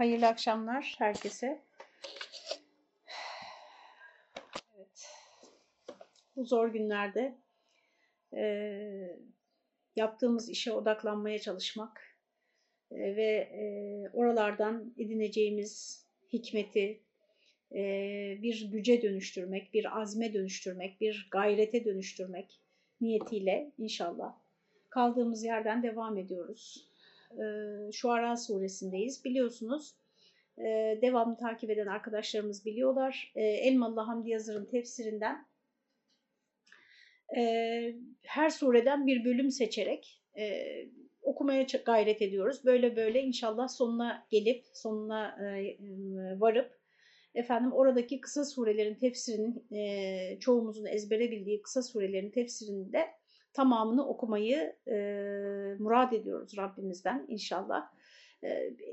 Hayırlı akşamlar herkese. Evet. Bu zor günlerde e, yaptığımız işe odaklanmaya çalışmak e, ve e, oralardan edineceğimiz hikmeti e, bir güce dönüştürmek, bir azme dönüştürmek, bir gayrete dönüştürmek niyetiyle inşallah kaldığımız yerden devam ediyoruz. E, Şuara suresindeyiz. Biliyorsunuz e, devamlı takip eden arkadaşlarımız biliyorlar. E, Elmalı Hamdi Yazır'ın tefsirinden e, her sureden bir bölüm seçerek e, okumaya gayret ediyoruz. Böyle böyle inşallah sonuna gelip, sonuna e, varıp efendim oradaki kısa surelerin tefsirinin e, çoğumuzun ezbere bildiği kısa surelerin tefsirinde tamamını okumayı e, murad ediyoruz Rabbimizden inşallah. E,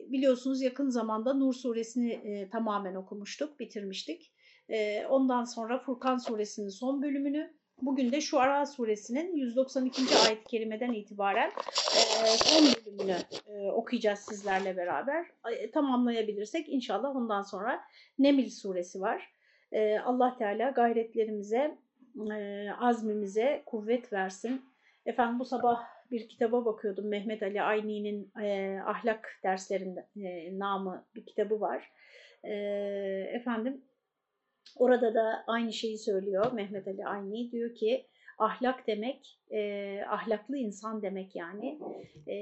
biliyorsunuz yakın zamanda Nur suresini e, tamamen okumuştuk, bitirmiştik. E, ondan sonra Furkan suresinin son bölümünü, bugün de Şuara suresinin 192. ayet-i kerimeden itibaren e, son bölümünü e, okuyacağız sizlerle beraber. E, tamamlayabilirsek inşallah ondan sonra Nemil suresi var. E, Allah Teala gayretlerimize e, azmimize kuvvet versin. Efendim bu sabah bir kitaba bakıyordum. Mehmet Ali Ayni'nin e, ahlak derslerinde e, namı bir kitabı var. E, efendim orada da aynı şeyi söylüyor Mehmet Ali Ayni. Diyor ki ahlak demek, e, ahlaklı insan demek yani e,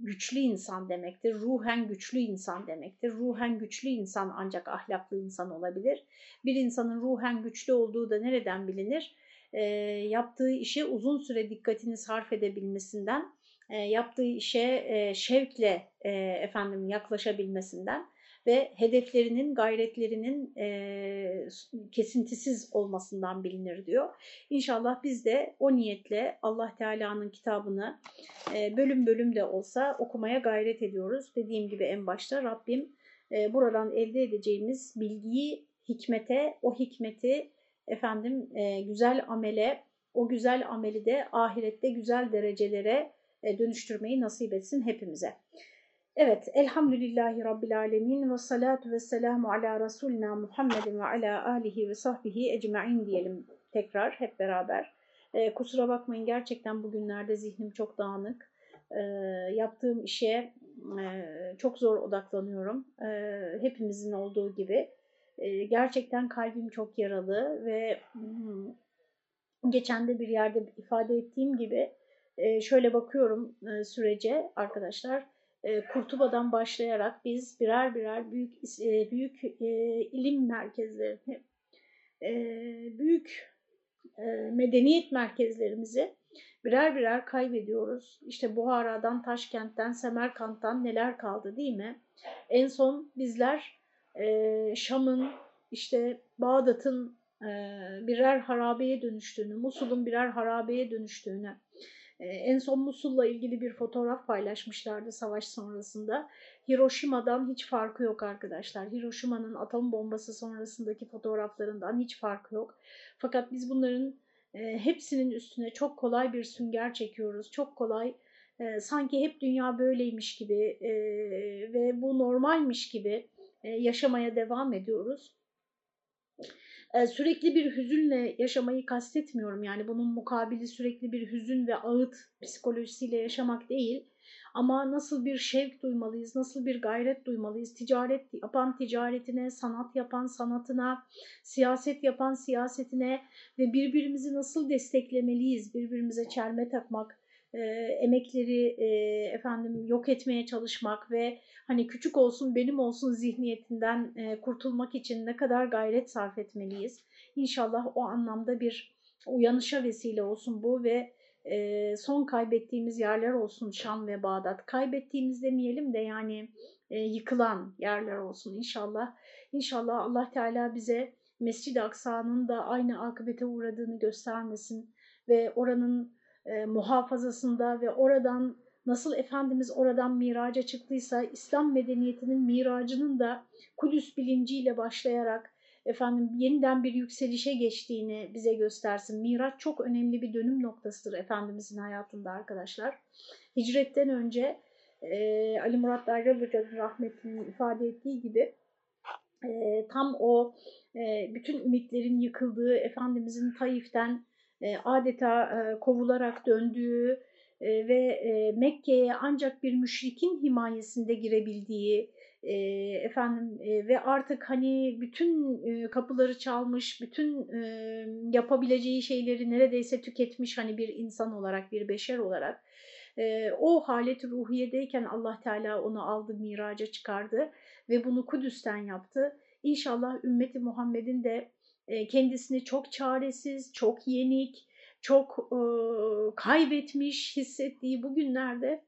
güçlü insan demektir. Ruhen güçlü insan demektir. Ruhen güçlü insan ancak ahlaklı insan olabilir. Bir insanın ruhen güçlü olduğu da nereden bilinir? E, yaptığı işe uzun süre dikkatini sarf edebilmesinden, e, yaptığı işe e, şevkle e, efendim yaklaşabilmesinden ve hedeflerinin, gayretlerinin e, kesintisiz olmasından bilinir diyor. İnşallah biz de o niyetle Allah Teala'nın kitabını e, bölüm bölüm de olsa okumaya gayret ediyoruz. Dediğim gibi en başta Rabbim e, buradan elde edeceğimiz bilgiyi hikmete, o hikmeti efendim e, güzel amele, o güzel ameli de ahirette güzel derecelere e, dönüştürmeyi nasip etsin hepimize. Evet, elhamdülillahi rabbil alemin ve salatu ve selamu ala Resulina Muhammedin ve ala alihi ve sahbihi ecma'in diyelim tekrar hep beraber. Ee, kusura bakmayın gerçekten bugünlerde zihnim çok dağınık. Ee, yaptığım işe e, çok zor odaklanıyorum. Ee, hepimizin olduğu gibi. Ee, gerçekten kalbim çok yaralı ve hmm, geçen de bir yerde ifade ettiğim gibi e, şöyle bakıyorum e, sürece arkadaşlar Kurtuba'dan başlayarak biz birer birer büyük büyük ilim merkezlerini, büyük medeniyet merkezlerimizi birer birer kaybediyoruz. İşte Buhara'dan, Taşkent'ten, Semerkant'tan neler kaldı değil mi? En son bizler Şam'ın, işte Bağdat'ın birer harabeye dönüştüğünü, Musul'un birer harabeye dönüştüğünü, en son Musul'la ilgili bir fotoğraf paylaşmışlardı savaş sonrasında. Hiroşima'dan hiç farkı yok arkadaşlar. Hiroşima'nın atom bombası sonrasındaki fotoğraflarından hiç farkı yok. Fakat biz bunların e, hepsinin üstüne çok kolay bir sünger çekiyoruz. Çok kolay e, sanki hep dünya böyleymiş gibi e, ve bu normalmiş gibi yaşamaya devam ediyoruz. Ee, sürekli bir hüzünle yaşamayı kastetmiyorum. Yani bunun mukabili sürekli bir hüzün ve ağıt psikolojisiyle yaşamak değil. Ama nasıl bir şevk duymalıyız, nasıl bir gayret duymalıyız, ticaret yapan ticaretine, sanat yapan sanatına, siyaset yapan siyasetine ve birbirimizi nasıl desteklemeliyiz, birbirimize çelme takmak, e, emekleri e, efendim yok etmeye çalışmak ve hani küçük olsun benim olsun zihniyetinden e, kurtulmak için ne kadar gayret sarf etmeliyiz. İnşallah o anlamda bir uyanışa vesile olsun bu ve e, son kaybettiğimiz yerler olsun Şam ve Bağdat. Kaybettiğimiz demeyelim de yani e, yıkılan yerler olsun inşallah. İnşallah Allah Teala bize Mescid-i Aksa'nın da aynı akıbete uğradığını göstermesin ve oranın e, muhafazasında ve oradan nasıl Efendimiz oradan miraca çıktıysa İslam medeniyetinin miracının da Kudüs bilinciyle başlayarak efendim yeniden bir yükselişe geçtiğini bize göstersin. Miraç çok önemli bir dönüm noktasıdır Efendimizin hayatında arkadaşlar. Hicretten önce e, Ali Murat Dergaç Hoca'nın rahmetinin ifade ettiği gibi e, tam o e, bütün ümitlerin yıkıldığı, Efendimizin Taif'ten adeta e, kovularak döndüğü e, ve e, Mekke'ye ancak bir müşrikin himayesinde girebildiği, e, efendim e, ve artık hani bütün e, kapıları çalmış, bütün e, yapabileceği şeyleri neredeyse tüketmiş hani bir insan olarak, bir beşer olarak e, o haleti ruhiyedeyken Allah Teala onu aldı, miraca çıkardı ve bunu Kudüs'ten yaptı. İnşallah ümmeti Muhammed'in de kendisini çok çaresiz, çok yenik, çok kaybetmiş hissettiği bu günlerde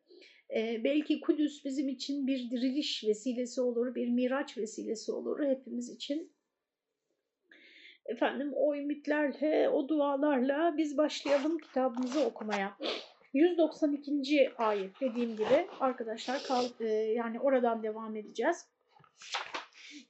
belki Kudüs bizim için bir diriliş vesilesi olur, bir miraç vesilesi olur hepimiz için. Efendim o ümitlerle, o dualarla biz başlayalım kitabımızı okumaya. 192. ayet dediğim gibi arkadaşlar kal, e, yani oradan devam edeceğiz.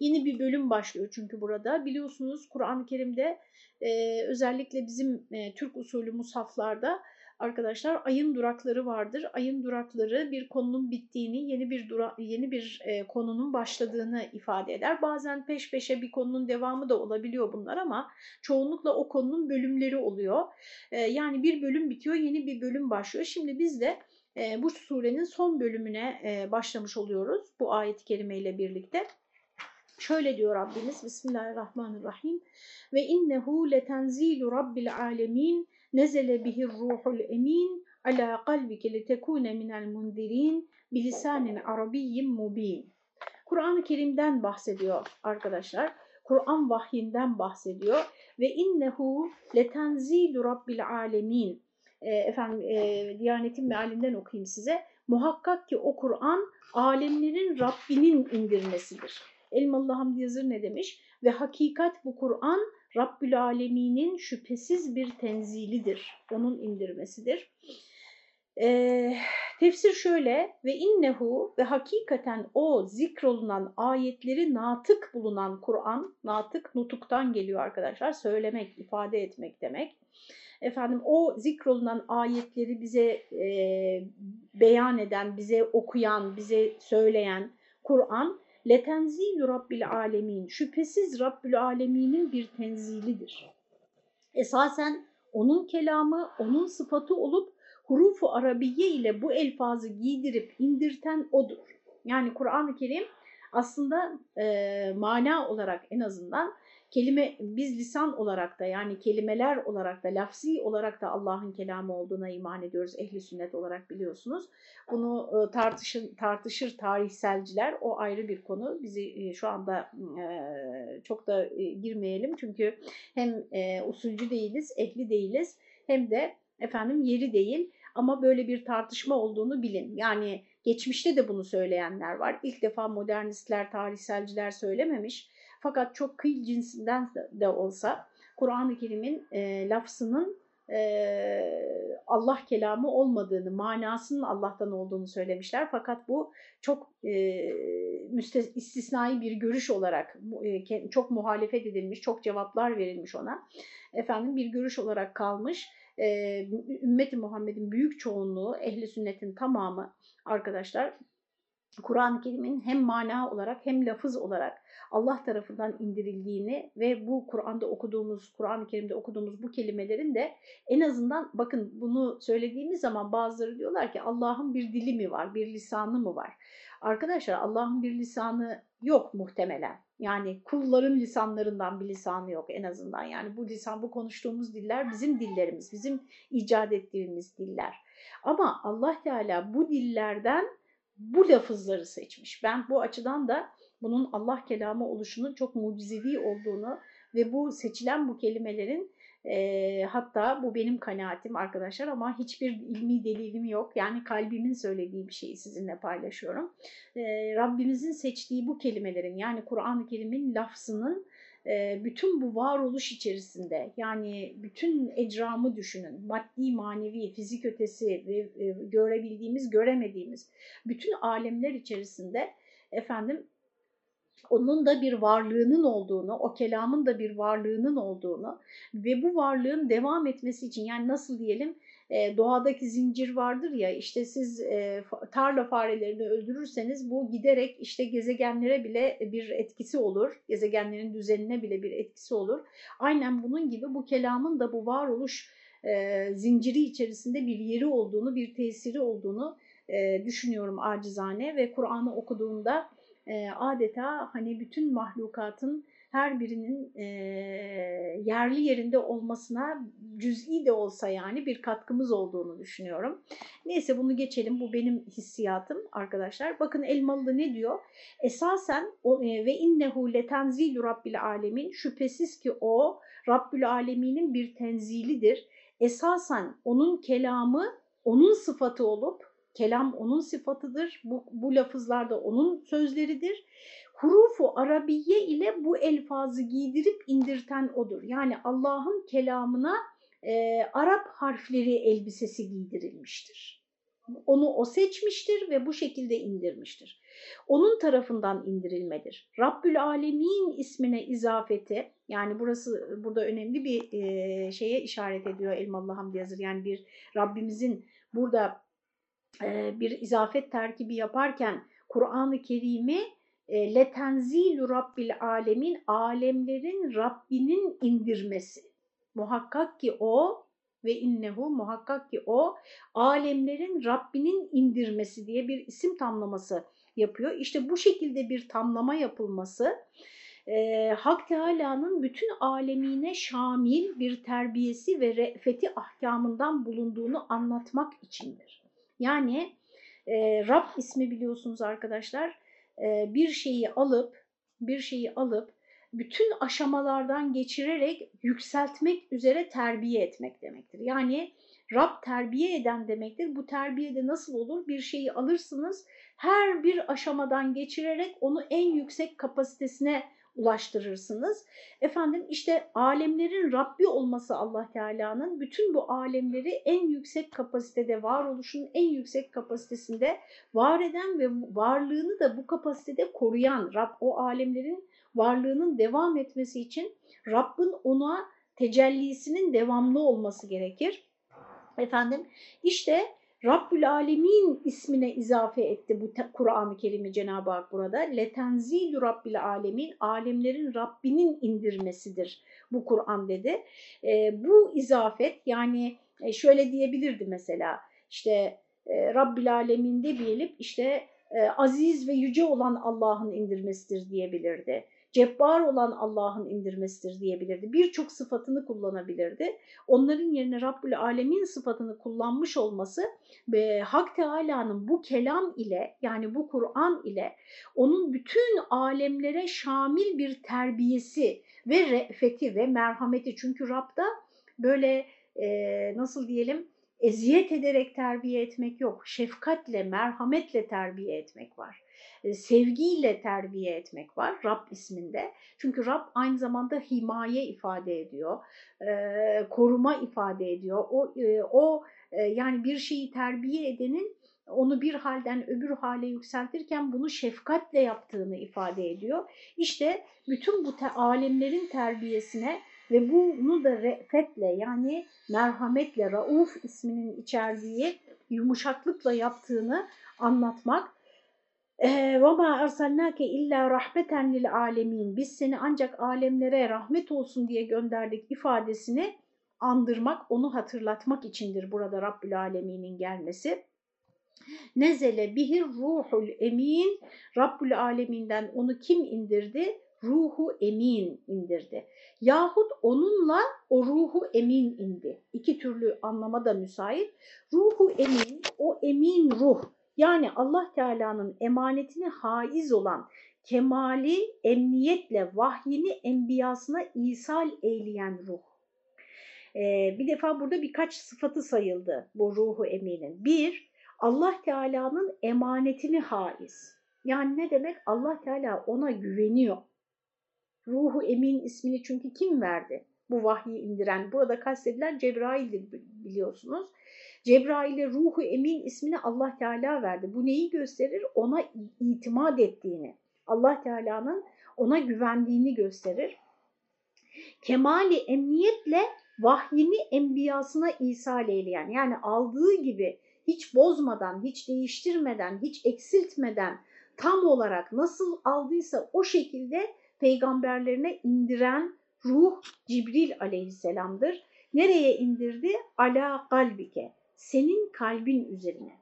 Yeni bir bölüm başlıyor çünkü burada. Biliyorsunuz Kur'an-ı Kerim'de e, özellikle bizim e, Türk usulü mushaflarda arkadaşlar ayın durakları vardır. Ayın durakları bir konunun bittiğini, yeni bir dura, yeni bir e, konunun başladığını ifade eder. Bazen peş peşe bir konunun devamı da olabiliyor bunlar ama çoğunlukla o konunun bölümleri oluyor. E, yani bir bölüm bitiyor, yeni bir bölüm başlıyor. Şimdi biz de e, bu surenin son bölümüne e, başlamış oluyoruz bu ayet-i kerime birlikte. Şöyle diyor Rabbimiz Bismillahirrahmanirrahim ve innehu letenzilu rabbil alemin nezele bihir ruhul emin ala kalbike litekune minel mundirin bilisanin arabiyyin mubin. Kur'an-ı Kerim'den bahsediyor arkadaşlar. Kur'an vahyinden bahsediyor ve innehu letenzilu rabbil alemin. E, efendim e, Diyanet'in mealinden okuyayım size. Muhakkak ki o Kur'an alemlerin Rabbinin indirmesidir. Elmalı Hamdi Yazır ne demiş? Ve hakikat bu Kur'an Rabbül Alemin'in şüphesiz bir tenzilidir. Onun indirmesidir. Ee, tefsir şöyle ve innehu ve hakikaten o zikrolunan ayetleri natık bulunan Kur'an, natık nutuktan geliyor arkadaşlar. Söylemek, ifade etmek demek. Efendim o zikrolunan ayetleri bize e, beyan eden, bize okuyan, bize söyleyen Kur'an letenzilü Rabbil alemin. Şüphesiz Rabbül alemin'in bir tenzilidir. Esasen onun kelamı, onun sıfatı olup hurufu arabiye ile bu elfazı giydirip indirten odur. Yani Kur'an-ı Kerim aslında e, mana olarak en azından kelime biz lisan olarak da yani kelimeler olarak da lafzi olarak da Allah'ın kelamı olduğuna iman ediyoruz ehli sünnet olarak biliyorsunuz. Bunu e, tartışır, tartışır tarihselciler o ayrı bir konu. Bizi e, şu anda e, çok da girmeyelim çünkü hem usulcü değiliz, ehli değiliz hem de efendim yeri değil ama böyle bir tartışma olduğunu bilin. Yani geçmişte de bunu söyleyenler var. İlk defa modernistler, tarihselciler söylememiş fakat çok kıyı cinsinden de olsa Kur'an-ı Kerim'in e, lafzının e, Allah kelamı olmadığını, manasının Allah'tan olduğunu söylemişler. Fakat bu çok e, istisnai bir görüş olarak e, çok muhalefet edilmiş, çok cevaplar verilmiş ona. Efendim bir görüş olarak kalmış. E, Ümmeti Muhammed'in büyük çoğunluğu, ehli sünnetin tamamı arkadaşlar Kur'an-ı Kerim'in hem mana olarak hem lafız olarak Allah tarafından indirildiğini ve bu Kur'an'da okuduğumuz, Kur'an-ı Kerim'de okuduğumuz bu kelimelerin de en azından bakın bunu söylediğimiz zaman bazıları diyorlar ki Allah'ın bir dili mi var, bir lisanı mı var? Arkadaşlar Allah'ın bir lisanı yok muhtemelen. Yani kulların lisanlarından bir lisanı yok en azından. Yani bu lisan, bu konuştuğumuz diller bizim dillerimiz, bizim icat ettiğimiz diller. Ama Allah Teala bu dillerden bu lafızları seçmiş. Ben bu açıdan da bunun Allah kelamı oluşunun çok mucizevi olduğunu ve bu seçilen bu kelimelerin e, hatta bu benim kanaatim arkadaşlar ama hiçbir ilmi delilim yok. Yani kalbimin söylediği bir şeyi sizinle paylaşıyorum. E, Rabbimizin seçtiği bu kelimelerin yani Kur'an-ı Kerim'in lafzının bütün bu varoluş içerisinde yani bütün ecramı düşünün maddi manevi fizik ötesi ve e, görebildiğimiz göremediğimiz bütün alemler içerisinde efendim onun da bir varlığının olduğunu, o kelamın da bir varlığının olduğunu ve bu varlığın devam etmesi için yani nasıl diyelim e, doğadaki zincir vardır ya işte siz e, tarla farelerini öldürürseniz bu giderek işte gezegenlere bile bir etkisi olur. Gezegenlerin düzenine bile bir etkisi olur. Aynen bunun gibi bu kelamın da bu varoluş e, zinciri içerisinde bir yeri olduğunu, bir tesiri olduğunu e, düşünüyorum acizane ve Kur'an'ı okuduğumda e, adeta hani bütün mahlukatın her birinin e, yerli yerinde olmasına cüz'i de olsa yani bir katkımız olduğunu düşünüyorum. Neyse bunu geçelim. Bu benim hissiyatım arkadaşlar. Bakın Elmalı ne diyor? Esasen ve innehu letenzilu rabbil alemin şüphesiz ki o Rabbül Alemin'in bir tenzilidir. Esasen onun kelamı onun sıfatı olup kelam onun sıfatıdır. Bu, bu lafızlar da onun sözleridir hurufu arabiye ile bu elfazı giydirip indirten odur. Yani Allah'ın kelamına e, Arap harfleri elbisesi giydirilmiştir. Onu o seçmiştir ve bu şekilde indirmiştir. Onun tarafından indirilmedir. Rabbül Alemin ismine izafeti, yani burası burada önemli bir e, şeye işaret ediyor Elmalı Hamdi Yazır. Yani bir Rabbimizin burada e, bir izafet terkibi yaparken Kur'an-ı Kerim'i letenzilü rabbil alemin alemlerin Rabbinin indirmesi. Muhakkak ki o ve innehu muhakkak ki o alemlerin Rabbinin indirmesi diye bir isim tamlaması yapıyor. İşte bu şekilde bir tamlama yapılması e, Hak Teala'nın bütün alemine şamil bir terbiyesi ve re'feti ahkamından bulunduğunu anlatmak içindir. Yani e, Rab ismi biliyorsunuz arkadaşlar bir şeyi alıp bir şeyi alıp bütün aşamalardan geçirerek yükseltmek üzere terbiye etmek demektir. Yani Rab terbiye eden demektir. Bu terbiye de nasıl olur? Bir şeyi alırsınız, her bir aşamadan geçirerek onu en yüksek kapasitesine ulaştırırsınız. Efendim işte alemlerin Rabbi olması Allah Teala'nın bütün bu alemleri en yüksek kapasitede varoluşun en yüksek kapasitesinde var eden ve varlığını da bu kapasitede koruyan Rab o alemlerin varlığının devam etmesi için Rabbin ona tecellisinin devamlı olması gerekir. Efendim işte Rabbül Alemin ismine izafe etti bu Kur'an-ı Kerim'i Cenab-ı Hak burada. Letenzilü Rabbil Alemin, alemlerin Rabbinin indirmesidir bu Kur'an dedi. E, bu izafet yani e, şöyle diyebilirdi mesela işte e, Rabbil Alemin demeyelim işte e, aziz ve yüce olan Allah'ın indirmesidir diyebilirdi cebbar olan Allah'ın indirmesidir diyebilirdi. Birçok sıfatını kullanabilirdi. Onların yerine Rabbül Alemin sıfatını kullanmış olması ve Hak Teala'nın bu kelam ile yani bu Kur'an ile onun bütün alemlere şamil bir terbiyesi ve re'feti ve merhameti. Çünkü Rab'da böyle e, nasıl diyelim eziyet ederek terbiye etmek yok. Şefkatle, merhametle terbiye etmek var. E, sevgiyle terbiye etmek var Rab isminde. Çünkü Rab aynı zamanda himaye ifade ediyor, e, koruma ifade ediyor. O, e, o yani bir şeyi terbiye edenin onu bir halden öbür hale yükseltirken bunu şefkatle yaptığını ifade ediyor. İşte bütün bu te alemlerin terbiyesine ve bunu da re'fetle yani merhametle Rauf isminin içerdiği yumuşaklıkla yaptığını anlatmak وَمَا اَرْسَلْنَاكَ illa rahmeten lil alemin. Biz seni ancak alemlere rahmet olsun diye gönderdik ifadesini andırmak, onu hatırlatmak içindir burada Rabbül Alemin'in gelmesi. Nezele bihir ruhul emin. Rabbül Aleminden onu kim indirdi? Ruhu emin indirdi. Yahut onunla o ruhu emin indi. İki türlü anlama da müsait. Ruhu emin, o emin ruh yani Allah Teala'nın emanetine haiz olan kemali emniyetle vahyini enbiyasına isal eyleyen ruh. Ee, bir defa burada birkaç sıfatı sayıldı bu ruhu eminin. Bir, Allah Teala'nın emanetini haiz. Yani ne demek? Allah Teala ona güveniyor. Ruhu emin ismini çünkü kim verdi? Bu vahyi indiren. Burada kastedilen Cebrail'dir biliyorsunuz. Cebrail'e ruhu emin ismini Allah Teala verdi. Bu neyi gösterir? Ona itimat ettiğini, Allah Teala'nın ona güvendiğini gösterir. Kemali emniyetle vahyini enbiyasına isal eyleyen yani aldığı gibi hiç bozmadan, hiç değiştirmeden, hiç eksiltmeden tam olarak nasıl aldıysa o şekilde peygamberlerine indiren ruh Cibril aleyhisselamdır. Nereye indirdi? Ala kalbike, senin kalbin üzerine.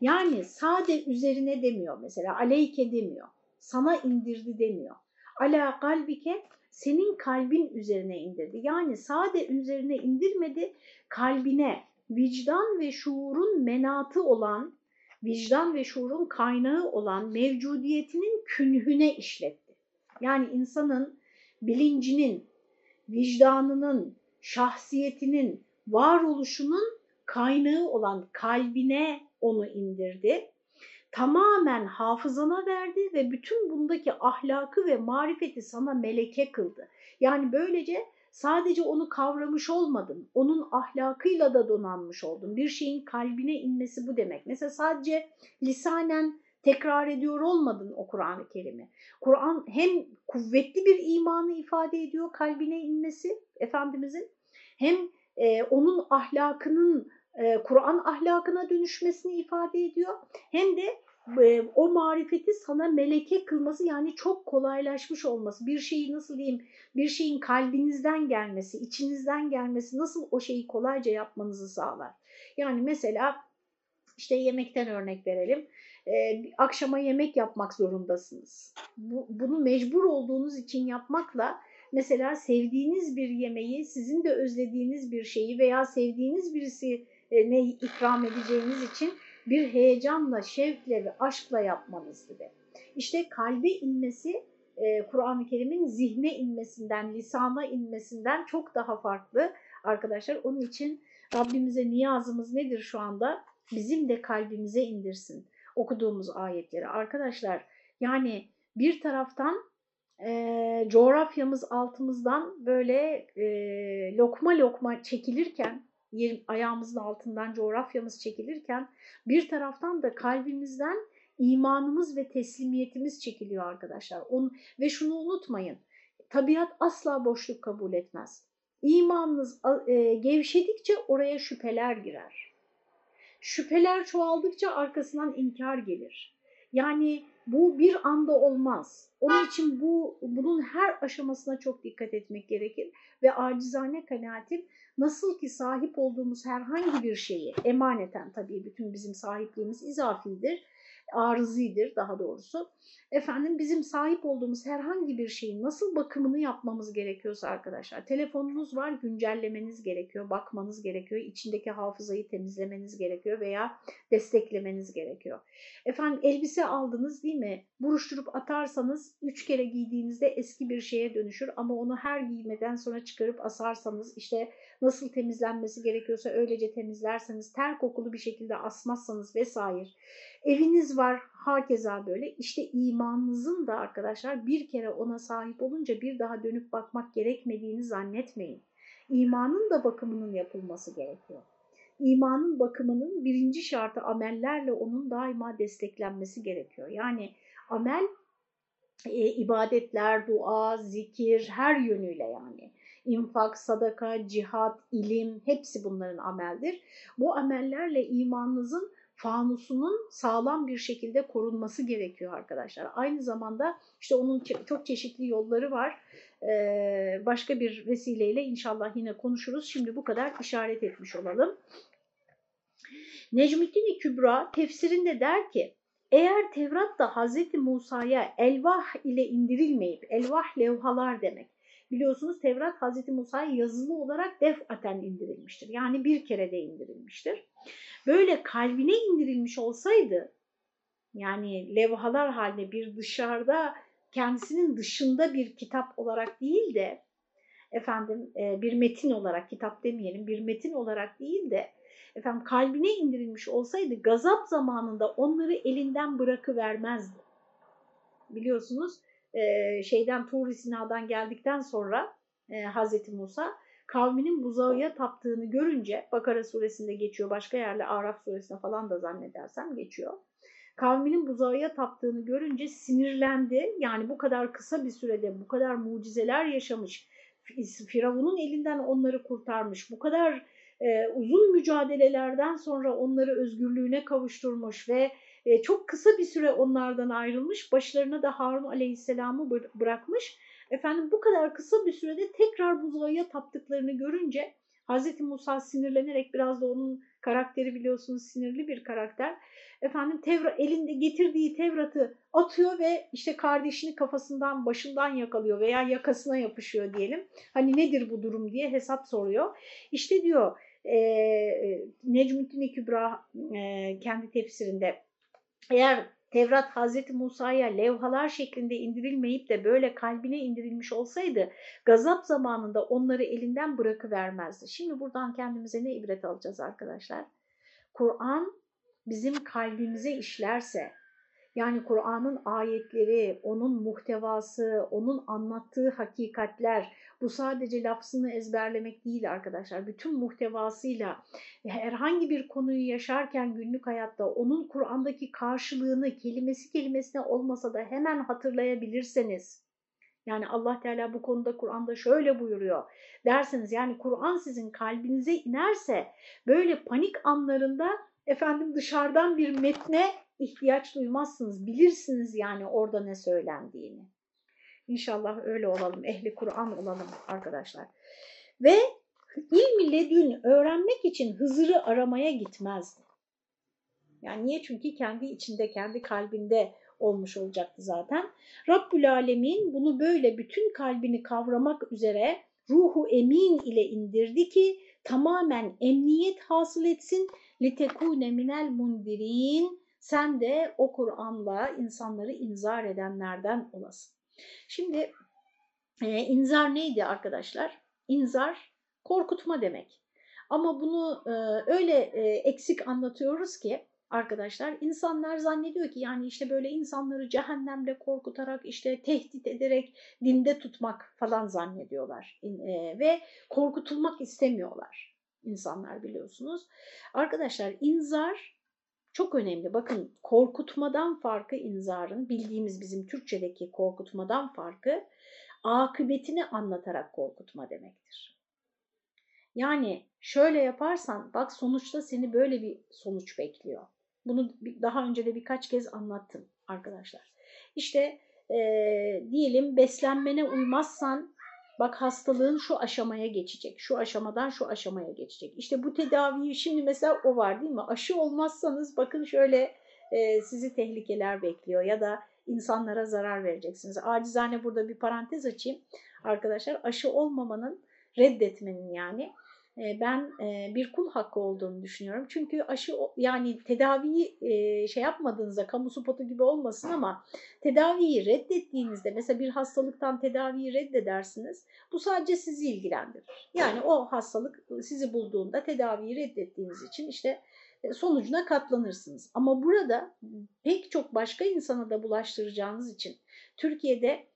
Yani sade üzerine demiyor mesela, aleyke demiyor, sana indirdi demiyor. Ala kalbike, senin kalbin üzerine indirdi. Yani sade üzerine indirmedi, kalbine, vicdan ve şuurun menatı olan, vicdan ve şuurun kaynağı olan mevcudiyetinin künhüne işletti. Yani insanın bilincinin, vicdanının, şahsiyetinin, varoluşunun kaynağı olan kalbine onu indirdi. Tamamen hafızana verdi ve bütün bundaki ahlakı ve marifeti sana meleke kıldı. Yani böylece sadece onu kavramış olmadın, onun ahlakıyla da donanmış oldun. Bir şeyin kalbine inmesi bu demek. Mesela sadece lisanen tekrar ediyor olmadın o Kur'an-ı Kerim'i. Kur'an hem kuvvetli bir imanı ifade ediyor kalbine inmesi Efendimizin hem e, onun ahlakının e, Kur'an ahlakına dönüşmesini ifade ediyor hem de e, o marifeti sana meleke kılması yani çok kolaylaşmış olması bir şeyi nasıl diyeyim bir şeyin kalbinizden gelmesi içinizden gelmesi nasıl o şeyi kolayca yapmanızı sağlar. Yani mesela işte yemekten örnek verelim e, akşama yemek yapmak zorundasınız. Bu, bunu mecbur olduğunuz için yapmakla mesela sevdiğiniz bir yemeği, sizin de özlediğiniz bir şeyi veya sevdiğiniz birisi ne ikram edeceğiniz için bir heyecanla, şevkle ve aşkla yapmanız gibi. İşte kalbe inmesi e, Kur'an-ı Kerim'in zihne inmesinden, lisana inmesinden çok daha farklı arkadaşlar. Onun için Rabbimize niyazımız nedir şu anda? Bizim de kalbimize indirsin okuduğumuz ayetleri. Arkadaşlar yani bir taraftan e, coğrafyamız altımızdan böyle e, lokma lokma çekilirken, ayağımızın altından coğrafyamız çekilirken bir taraftan da kalbimizden imanımız ve teslimiyetimiz çekiliyor arkadaşlar. Onu, ve şunu unutmayın, tabiat asla boşluk kabul etmez. İmanınız e, gevşedikçe oraya şüpheler girer. Şüpheler çoğaldıkça arkasından inkar gelir. Yani bu bir anda olmaz. Onun için bu bunun her aşamasına çok dikkat etmek gerekir ve acizane kanaatim nasıl ki sahip olduğumuz herhangi bir şeyi emaneten tabii bütün bizim sahipliğimiz izafidir, arızidir daha doğrusu. Efendim bizim sahip olduğumuz herhangi bir şeyin nasıl bakımını yapmamız gerekiyorsa arkadaşlar. Telefonunuz var güncellemeniz gerekiyor, bakmanız gerekiyor, içindeki hafızayı temizlemeniz gerekiyor veya desteklemeniz gerekiyor. Efendim elbise aldınız değil mi? Buruşturup atarsanız üç kere giydiğinizde eski bir şeye dönüşür ama onu her giymeden sonra çıkarıp asarsanız işte nasıl temizlenmesi gerekiyorsa öylece temizlerseniz ter kokulu bir şekilde asmazsanız vesaire. Eviniz var hakeza böyle işte imanınızın da arkadaşlar bir kere ona sahip olunca bir daha dönüp bakmak gerekmediğini zannetmeyin. İmanın da bakımının yapılması gerekiyor. İmanın bakımının birinci şartı amellerle onun daima desteklenmesi gerekiyor. Yani amel e, ibadetler, dua, zikir her yönüyle yani infak, sadaka, cihat, ilim hepsi bunların ameldir. Bu amellerle imanınızın fanusunun sağlam bir şekilde korunması gerekiyor arkadaşlar. Aynı zamanda işte onun çok çeşitli yolları var. Ee, başka bir vesileyle inşallah yine konuşuruz. Şimdi bu kadar işaret etmiş olalım. Necmettin Kübra tefsirinde der ki, eğer Tevrat da Hz. Musa'ya elvah ile indirilmeyip, elvah levhalar demek, biliyorsunuz Tevrat Hz. Musa'ya yazılı olarak defaten indirilmiştir. Yani bir kere de indirilmiştir. Böyle kalbine indirilmiş olsaydı, yani levhalar halinde bir dışarıda, kendisinin dışında bir kitap olarak değil de, efendim bir metin olarak, kitap demeyelim, bir metin olarak değil de, efendim kalbine indirilmiş olsaydı gazap zamanında onları elinden bırakıvermezdi. Biliyorsunuz e, şeyden Tur Sina'dan geldikten sonra e, Hazreti Musa kavminin buzağıya taptığını görünce Bakara suresinde geçiyor başka yerle Araf suresinde falan da zannedersem geçiyor. Kavminin buzağıya taptığını görünce sinirlendi. Yani bu kadar kısa bir sürede bu kadar mucizeler yaşamış Firavun'un elinden onları kurtarmış. Bu kadar e, uzun mücadelelerden sonra onları özgürlüğüne kavuşturmuş ve e, çok kısa bir süre onlardan ayrılmış. Başlarına da Harun Aleyhisselam'ı bırakmış. Efendim bu kadar kısa bir sürede tekrar buzağıya taptıklarını görünce Hz. Musa sinirlenerek biraz da onun karakteri biliyorsunuz sinirli bir karakter. Efendim Tevra, elinde getirdiği Tevrat'ı atıyor ve işte kardeşini kafasından başından yakalıyor veya yakasına yapışıyor diyelim. Hani nedir bu durum diye hesap soruyor. İşte diyor e, Necmettin Kübra e, kendi tefsirinde eğer Tevrat Hazreti Musa'ya levhalar şeklinde indirilmeyip de böyle kalbine indirilmiş olsaydı gazap zamanında onları elinden bırakıvermezdi. Şimdi buradan kendimize ne ibret alacağız arkadaşlar? Kur'an bizim kalbimize işlerse, yani Kur'an'ın ayetleri, onun muhtevası, onun anlattığı hakikatler, bu sadece lafzını ezberlemek değil arkadaşlar. Bütün muhtevasıyla herhangi bir konuyu yaşarken günlük hayatta onun Kur'an'daki karşılığını kelimesi kelimesine olmasa da hemen hatırlayabilirseniz, yani Allah Teala bu konuda Kur'an'da şöyle buyuruyor derseniz yani Kur'an sizin kalbinize inerse böyle panik anlarında efendim dışarıdan bir metne ihtiyaç duymazsınız. Bilirsiniz yani orada ne söylendiğini. İnşallah öyle olalım. Ehli Kur'an olalım arkadaşlar. Ve ilmi ledün öğrenmek için Hızır'ı aramaya gitmezdi. Yani niye? Çünkü kendi içinde, kendi kalbinde olmuş olacaktı zaten. Rabbül Alemin bunu böyle bütün kalbini kavramak üzere ruhu emin ile indirdi ki tamamen emniyet hasıl etsin. لِتَكُونَ minel mundirin sen de o Kur'an'la insanları inzar edenlerden olasın. Şimdi e, inzar neydi arkadaşlar? İnzar korkutma demek. Ama bunu e, öyle e, eksik anlatıyoruz ki arkadaşlar insanlar zannediyor ki yani işte böyle insanları cehennemle korkutarak işte tehdit ederek dinde tutmak falan zannediyorlar e, ve korkutulmak istemiyorlar insanlar biliyorsunuz. Arkadaşlar inzar çok önemli. Bakın korkutmadan farkı inzarın, bildiğimiz bizim Türkçedeki korkutmadan farkı akıbetini anlatarak korkutma demektir. Yani şöyle yaparsan bak sonuçta seni böyle bir sonuç bekliyor. Bunu daha önce de birkaç kez anlattım arkadaşlar. İşte e, diyelim beslenmene uymazsan bak hastalığın şu aşamaya geçecek, şu aşamadan şu aşamaya geçecek. İşte bu tedaviyi şimdi mesela o var değil mi? Aşı olmazsanız bakın şöyle e, sizi tehlikeler bekliyor ya da insanlara zarar vereceksiniz. Acizane burada bir parantez açayım arkadaşlar. Aşı olmamanın, reddetmenin yani ben bir kul hakkı olduğunu düşünüyorum. Çünkü aşı yani tedaviyi şey yapmadığınızda kamu spotu gibi olmasın ama tedaviyi reddettiğinizde mesela bir hastalıktan tedaviyi reddedersiniz. Bu sadece sizi ilgilendirir. Yani o hastalık sizi bulduğunda tedaviyi reddettiğiniz için işte e, sonucuna katlanırsınız. Ama burada pek çok başka insana da bulaştıracağınız için Türkiye'de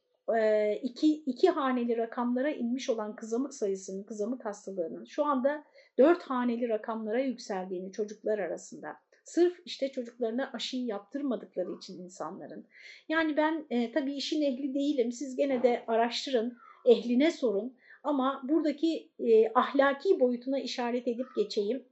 iki, iki haneli rakamlara inmiş olan kızamık sayısının, kızamık hastalığının şu anda dört haneli rakamlara yükseldiğini çocuklar arasında. Sırf işte çocuklarına aşıyı yaptırmadıkları için insanların. Yani ben e, tabii işin ehli değilim. Siz gene de araştırın, ehline sorun. Ama buradaki e, ahlaki boyutuna işaret edip geçeyim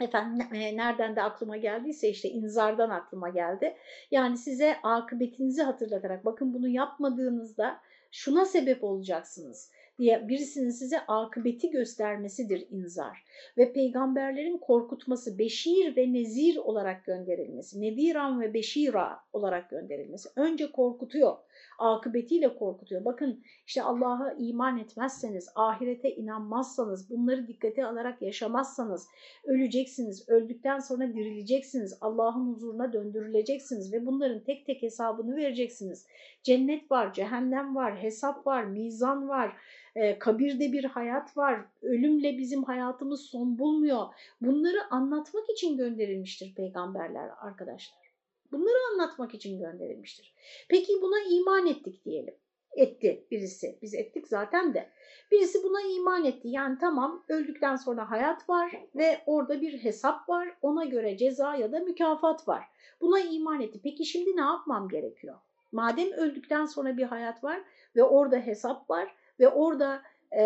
efendim nereden de aklıma geldiyse işte inzardan aklıma geldi. Yani size akıbetinizi hatırlatarak bakın bunu yapmadığınızda şuna sebep olacaksınız diye birisinin size akıbeti göstermesidir inzar. Ve peygamberlerin korkutması, beşir ve nezir olarak gönderilmesi, nediran ve beşira olarak gönderilmesi. Önce korkutuyor, akıbetiyle korkutuyor. Bakın işte Allah'a iman etmezseniz, ahirete inanmazsanız, bunları dikkate alarak yaşamazsanız öleceksiniz, öldükten sonra dirileceksiniz, Allah'ın huzuruna döndürüleceksiniz ve bunların tek tek hesabını vereceksiniz. Cennet var, cehennem var, hesap var, mizan var, e, kabirde bir hayat var, ölümle bizim hayatımız son bulmuyor. Bunları anlatmak için gönderilmiştir peygamberler arkadaşlar. Bunları anlatmak için gönderilmiştir. Peki buna iman ettik diyelim. Etti birisi. Biz ettik zaten de. Birisi buna iman etti. Yani tamam öldükten sonra hayat var ve orada bir hesap var. Ona göre ceza ya da mükafat var. Buna iman etti. Peki şimdi ne yapmam gerekiyor? Madem öldükten sonra bir hayat var ve orada hesap var ve orada e,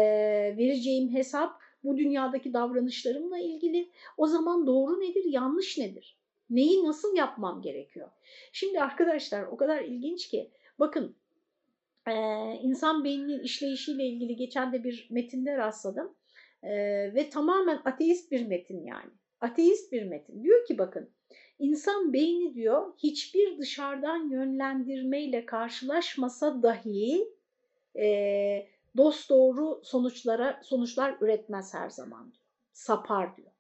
vereceğim hesap bu dünyadaki davranışlarımla ilgili. O zaman doğru nedir, yanlış nedir? Neyi nasıl yapmam gerekiyor? Şimdi arkadaşlar o kadar ilginç ki bakın insan beyninin işleyişiyle ilgili geçen de bir metinde rastladım ve tamamen ateist bir metin yani. Ateist bir metin. Diyor ki bakın insan beyni diyor hiçbir dışarıdan yönlendirmeyle karşılaşmasa dahi e, dost doğru sonuçlara sonuçlar üretmez her zaman diyor. Sapar diyor.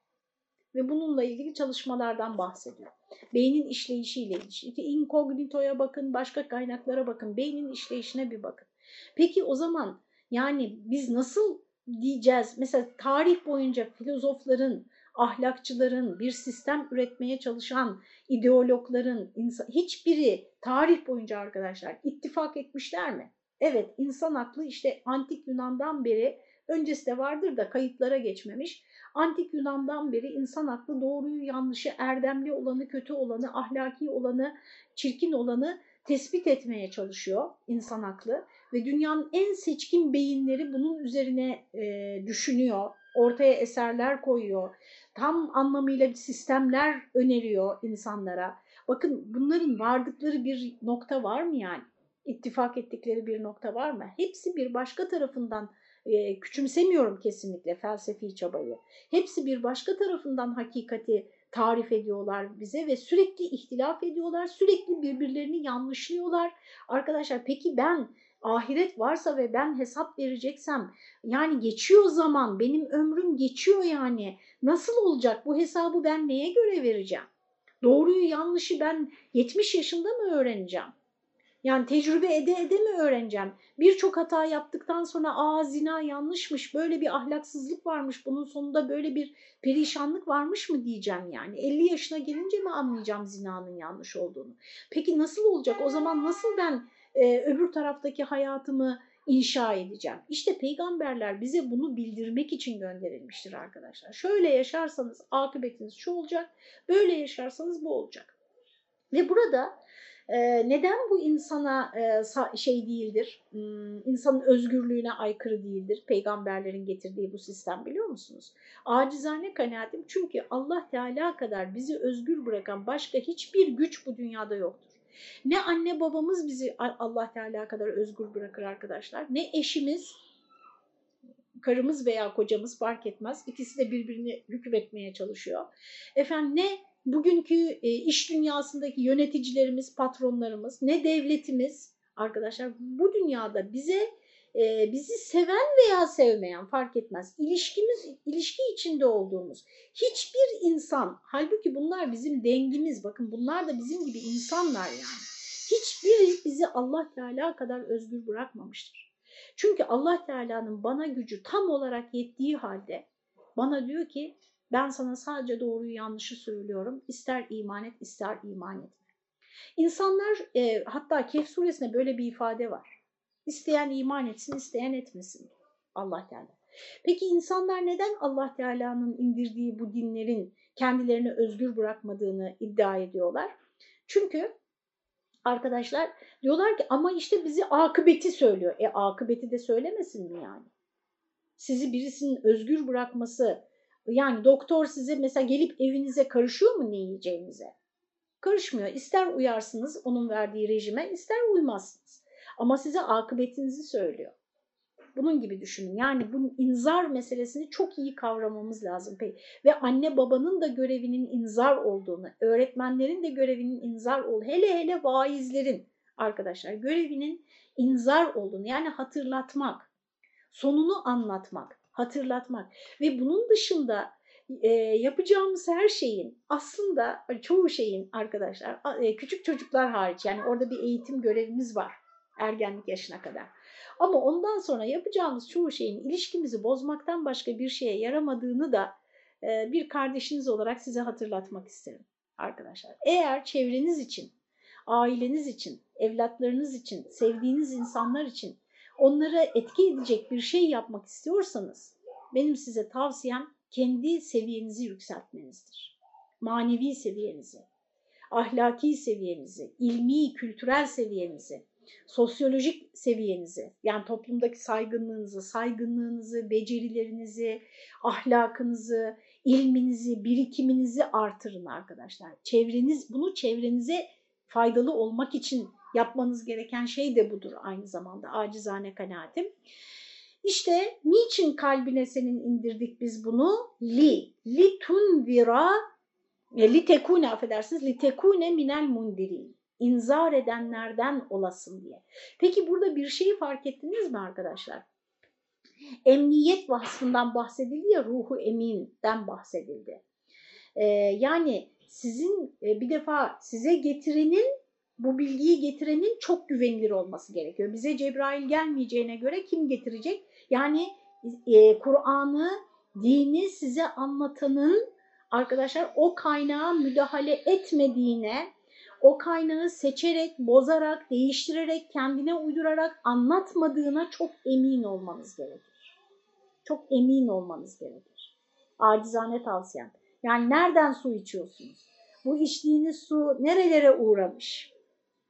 Ve bununla ilgili çalışmalardan bahsediyor. Beynin işleyişiyle ilgili. İnkognitoya bakın, başka kaynaklara bakın, beynin işleyişine bir bakın. Peki o zaman yani biz nasıl diyeceğiz? Mesela tarih boyunca filozofların, ahlakçıların, bir sistem üretmeye çalışan ideologların hiçbiri tarih boyunca arkadaşlar ittifak etmişler mi? Evet insan aklı işte antik Yunan'dan beri öncesi de vardır da kayıtlara geçmemiş. Antik Yunan'dan beri insan aklı doğruyu yanlışı, erdemli olanı, kötü olanı, ahlaki olanı, çirkin olanı tespit etmeye çalışıyor insan aklı. Ve dünyanın en seçkin beyinleri bunun üzerine e, düşünüyor, ortaya eserler koyuyor, tam anlamıyla sistemler öneriyor insanlara. Bakın bunların vardıkları bir nokta var mı yani? ittifak ettikleri bir nokta var mı? Hepsi bir başka tarafından e, küçümsemiyorum kesinlikle felsefi çabayı. Hepsi bir başka tarafından hakikati tarif ediyorlar bize ve sürekli ihtilaf ediyorlar, sürekli birbirlerini yanlışlıyorlar. Arkadaşlar peki ben ahiret varsa ve ben hesap vereceksem yani geçiyor zaman benim ömrüm geçiyor yani nasıl olacak bu hesabı ben neye göre vereceğim? Doğruyu yanlışı ben 70 yaşında mı öğreneceğim? Yani tecrübe ede ede mi öğreneceğim? Birçok hata yaptıktan sonra aa zina yanlışmış, böyle bir ahlaksızlık varmış, bunun sonunda böyle bir perişanlık varmış mı diyeceğim yani. 50 yaşına gelince mi anlayacağım zinanın yanlış olduğunu? Peki nasıl olacak? O zaman nasıl ben e, öbür taraftaki hayatımı inşa edeceğim? İşte peygamberler bize bunu bildirmek için gönderilmiştir arkadaşlar. Şöyle yaşarsanız akıbetiniz şu olacak, böyle yaşarsanız bu olacak. Ve burada ee, neden bu insana e, şey değildir, insanın özgürlüğüne aykırı değildir peygamberlerin getirdiği bu sistem biliyor musunuz? Acizane kanaatim çünkü Allah Teala kadar bizi özgür bırakan başka hiçbir güç bu dünyada yoktur. Ne anne babamız bizi Allah Teala kadar özgür bırakır arkadaşlar, ne eşimiz, karımız veya kocamız fark etmez. İkisi de birbirini hükmetmeye çalışıyor. Efendim ne bugünkü e, iş dünyasındaki yöneticilerimiz, patronlarımız, ne devletimiz arkadaşlar bu dünyada bize e, bizi seven veya sevmeyen fark etmez. İlişkimiz, ilişki içinde olduğumuz hiçbir insan, halbuki bunlar bizim dengimiz, bakın bunlar da bizim gibi insanlar yani. Hiçbiri bizi Allah Teala kadar özgür bırakmamıştır. Çünkü Allah Teala'nın bana gücü tam olarak yettiği halde bana diyor ki ben sana sadece doğruyu yanlışı söylüyorum. İster iman et, ister iman etme. İnsanlar e, hatta Kehf suresinde böyle bir ifade var. İsteyen iman etsin, isteyen etmesin Allah Teala. Peki insanlar neden Allah Teala'nın indirdiği bu dinlerin kendilerini özgür bırakmadığını iddia ediyorlar? Çünkü arkadaşlar diyorlar ki ama işte bizi akıbeti söylüyor. E akıbeti de söylemesin mi yani? Sizi birisinin özgür bırakması yani doktor size mesela gelip evinize karışıyor mu ne yiyeceğinize? Karışmıyor. İster uyarsınız onun verdiği rejime, ister uymazsınız. Ama size akıbetinizi söylüyor. Bunun gibi düşünün. Yani bu inzar meselesini çok iyi kavramamız lazım. Ve anne babanın da görevinin inzar olduğunu, öğretmenlerin de görevinin inzar olduğunu, hele hele vaizlerin arkadaşlar görevinin inzar olduğunu yani hatırlatmak, sonunu anlatmak hatırlatmak ve bunun dışında e, yapacağımız her şeyin aslında çoğu şeyin arkadaşlar e, küçük çocuklar hariç yani orada bir eğitim görevimiz var ergenlik yaşına kadar. Ama ondan sonra yapacağımız çoğu şeyin ilişkimizi bozmaktan başka bir şeye yaramadığını da e, bir kardeşiniz olarak size hatırlatmak isterim arkadaşlar. Eğer çevreniz için, aileniz için, evlatlarınız için, sevdiğiniz insanlar için onlara etki edecek bir şey yapmak istiyorsanız benim size tavsiyem kendi seviyenizi yükseltmenizdir. Manevi seviyenizi, ahlaki seviyenizi, ilmi, kültürel seviyenizi, sosyolojik seviyenizi, yani toplumdaki saygınlığınızı, saygınlığınızı, becerilerinizi, ahlakınızı, ilminizi, birikiminizi artırın arkadaşlar. Çevreniz bunu çevrenize faydalı olmak için yapmanız gereken şey de budur aynı zamanda acizane kanaatim. İşte niçin kalbine senin indirdik biz bunu? Li, li tunvira, e, li tekune affedersiniz, li tekune minel mundirin. İnzar edenlerden olasın diye. Peki burada bir şeyi fark ettiniz mi arkadaşlar? Emniyet vasfından bahsedildi ya, ruhu eminden bahsedildi. Ee, yani sizin e, bir defa size getirenin bu bilgiyi getirenin çok güvenilir olması gerekiyor. Bize Cebrail gelmeyeceğine göre kim getirecek? Yani e, Kur'an'ı, dini size anlatanın arkadaşlar o kaynağa müdahale etmediğine, o kaynağı seçerek, bozarak, değiştirerek, kendine uydurarak anlatmadığına çok emin olmanız gerekir. Çok emin olmanız gerekir. Acizane tavsiyem. Yani nereden su içiyorsunuz? Bu içtiğiniz su nerelere uğramış?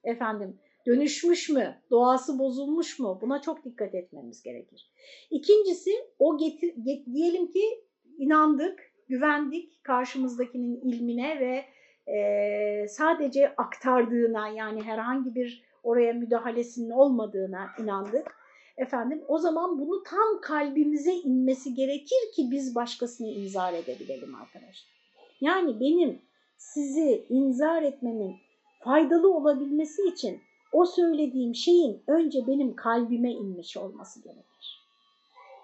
Efendim dönüşmüş mü? Doğası bozulmuş mu? Buna çok dikkat etmemiz gerekir. İkincisi o getir, get, diyelim ki inandık, güvendik karşımızdakinin ilmine ve e, sadece aktardığına yani herhangi bir oraya müdahalesinin olmadığına inandık. Efendim o zaman bunu tam kalbimize inmesi gerekir ki biz başkasını inzar edebilelim arkadaşlar. Yani benim sizi inzar etmemin faydalı olabilmesi için o söylediğim şeyin önce benim kalbime inmiş olması gerekir.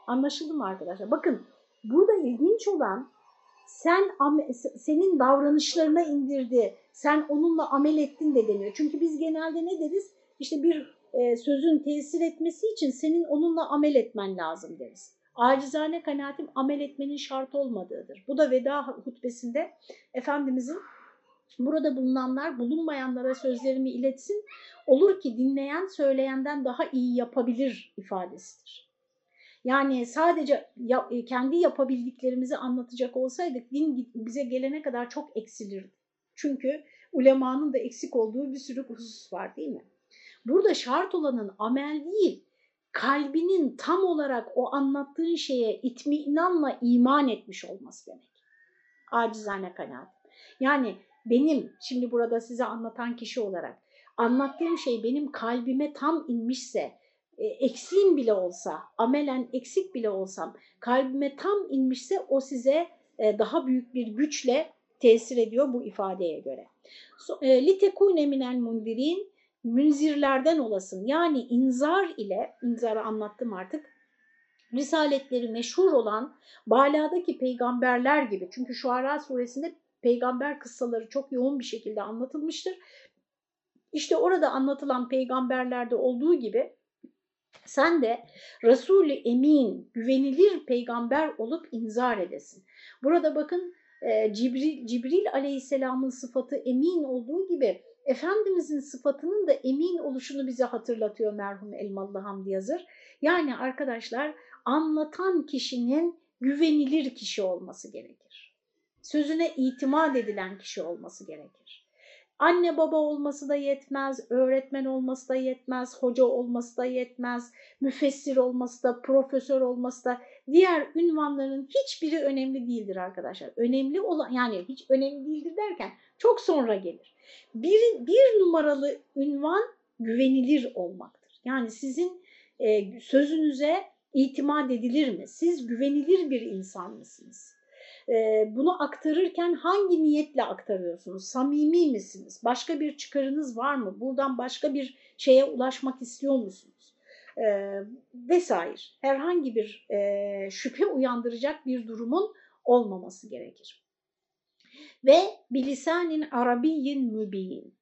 Anlaşıldı mı arkadaşlar? Bakın burada ilginç olan sen senin davranışlarına indirdi, sen onunla amel ettin de deniyor. Çünkü biz genelde ne deriz? İşte bir e, sözün tesir etmesi için senin onunla amel etmen lazım deriz. Acizane kanaatim amel etmenin şart olmadığıdır. Bu da veda hutbesinde Efendimizin burada bulunanlar bulunmayanlara sözlerimi iletsin. Olur ki dinleyen söyleyenden daha iyi yapabilir ifadesidir. Yani sadece e, kendi yapabildiklerimizi anlatacak olsaydık din bize gelene kadar çok eksilirdi. Çünkü ulemanın da eksik olduğu bir sürü husus var değil mi? Burada şart olanın amel değil, kalbinin tam olarak o anlattığın şeye itminanla iman etmiş olması demek. Acizane kanaat. Yani benim şimdi burada size anlatan kişi olarak anlattığım şey benim kalbime tam inmişse, e, eksiğim bile olsa, amelen eksik bile olsam, kalbime tam inmişse o size e, daha büyük bir güçle tesir ediyor bu ifadeye göre. E, Litekune minel mundirin münzirlerden olasın. Yani inzar ile, inzarı anlattım artık, risaletleri meşhur olan Bala'daki peygamberler gibi. Çünkü Şuara suresinde peygamber kıssaları çok yoğun bir şekilde anlatılmıştır. İşte orada anlatılan peygamberlerde olduğu gibi sen de Resul-i Emin, güvenilir peygamber olup inzar edesin. Burada bakın e, Cibril, Cibril aleyhisselamın sıfatı emin olduğu gibi Efendimizin sıfatının da emin oluşunu bize hatırlatıyor merhum Elmalı Hamdi Yazır. Yani arkadaşlar anlatan kişinin güvenilir kişi olması gerekir. Sözüne itimat edilen kişi olması gerekir. Anne baba olması da yetmez, öğretmen olması da yetmez, hoca olması da yetmez, müfessir olması da, profesör olması da diğer ünvanların hiçbiri önemli değildir arkadaşlar. Önemli olan yani hiç önemli değildir derken çok sonra gelir. Bir, bir numaralı ünvan güvenilir olmaktır. Yani sizin e, sözünüze itimat edilir mi? Siz güvenilir bir insan mısınız? E, bunu aktarırken hangi niyetle aktarıyorsunuz? Samimi misiniz? Başka bir çıkarınız var mı? Buradan başka bir şeye ulaşmak istiyor musunuz? E, vesaire. Herhangi bir e, şüphe uyandıracak bir durumun olmaması gerekir ve bilisanin arabiyyin mübin.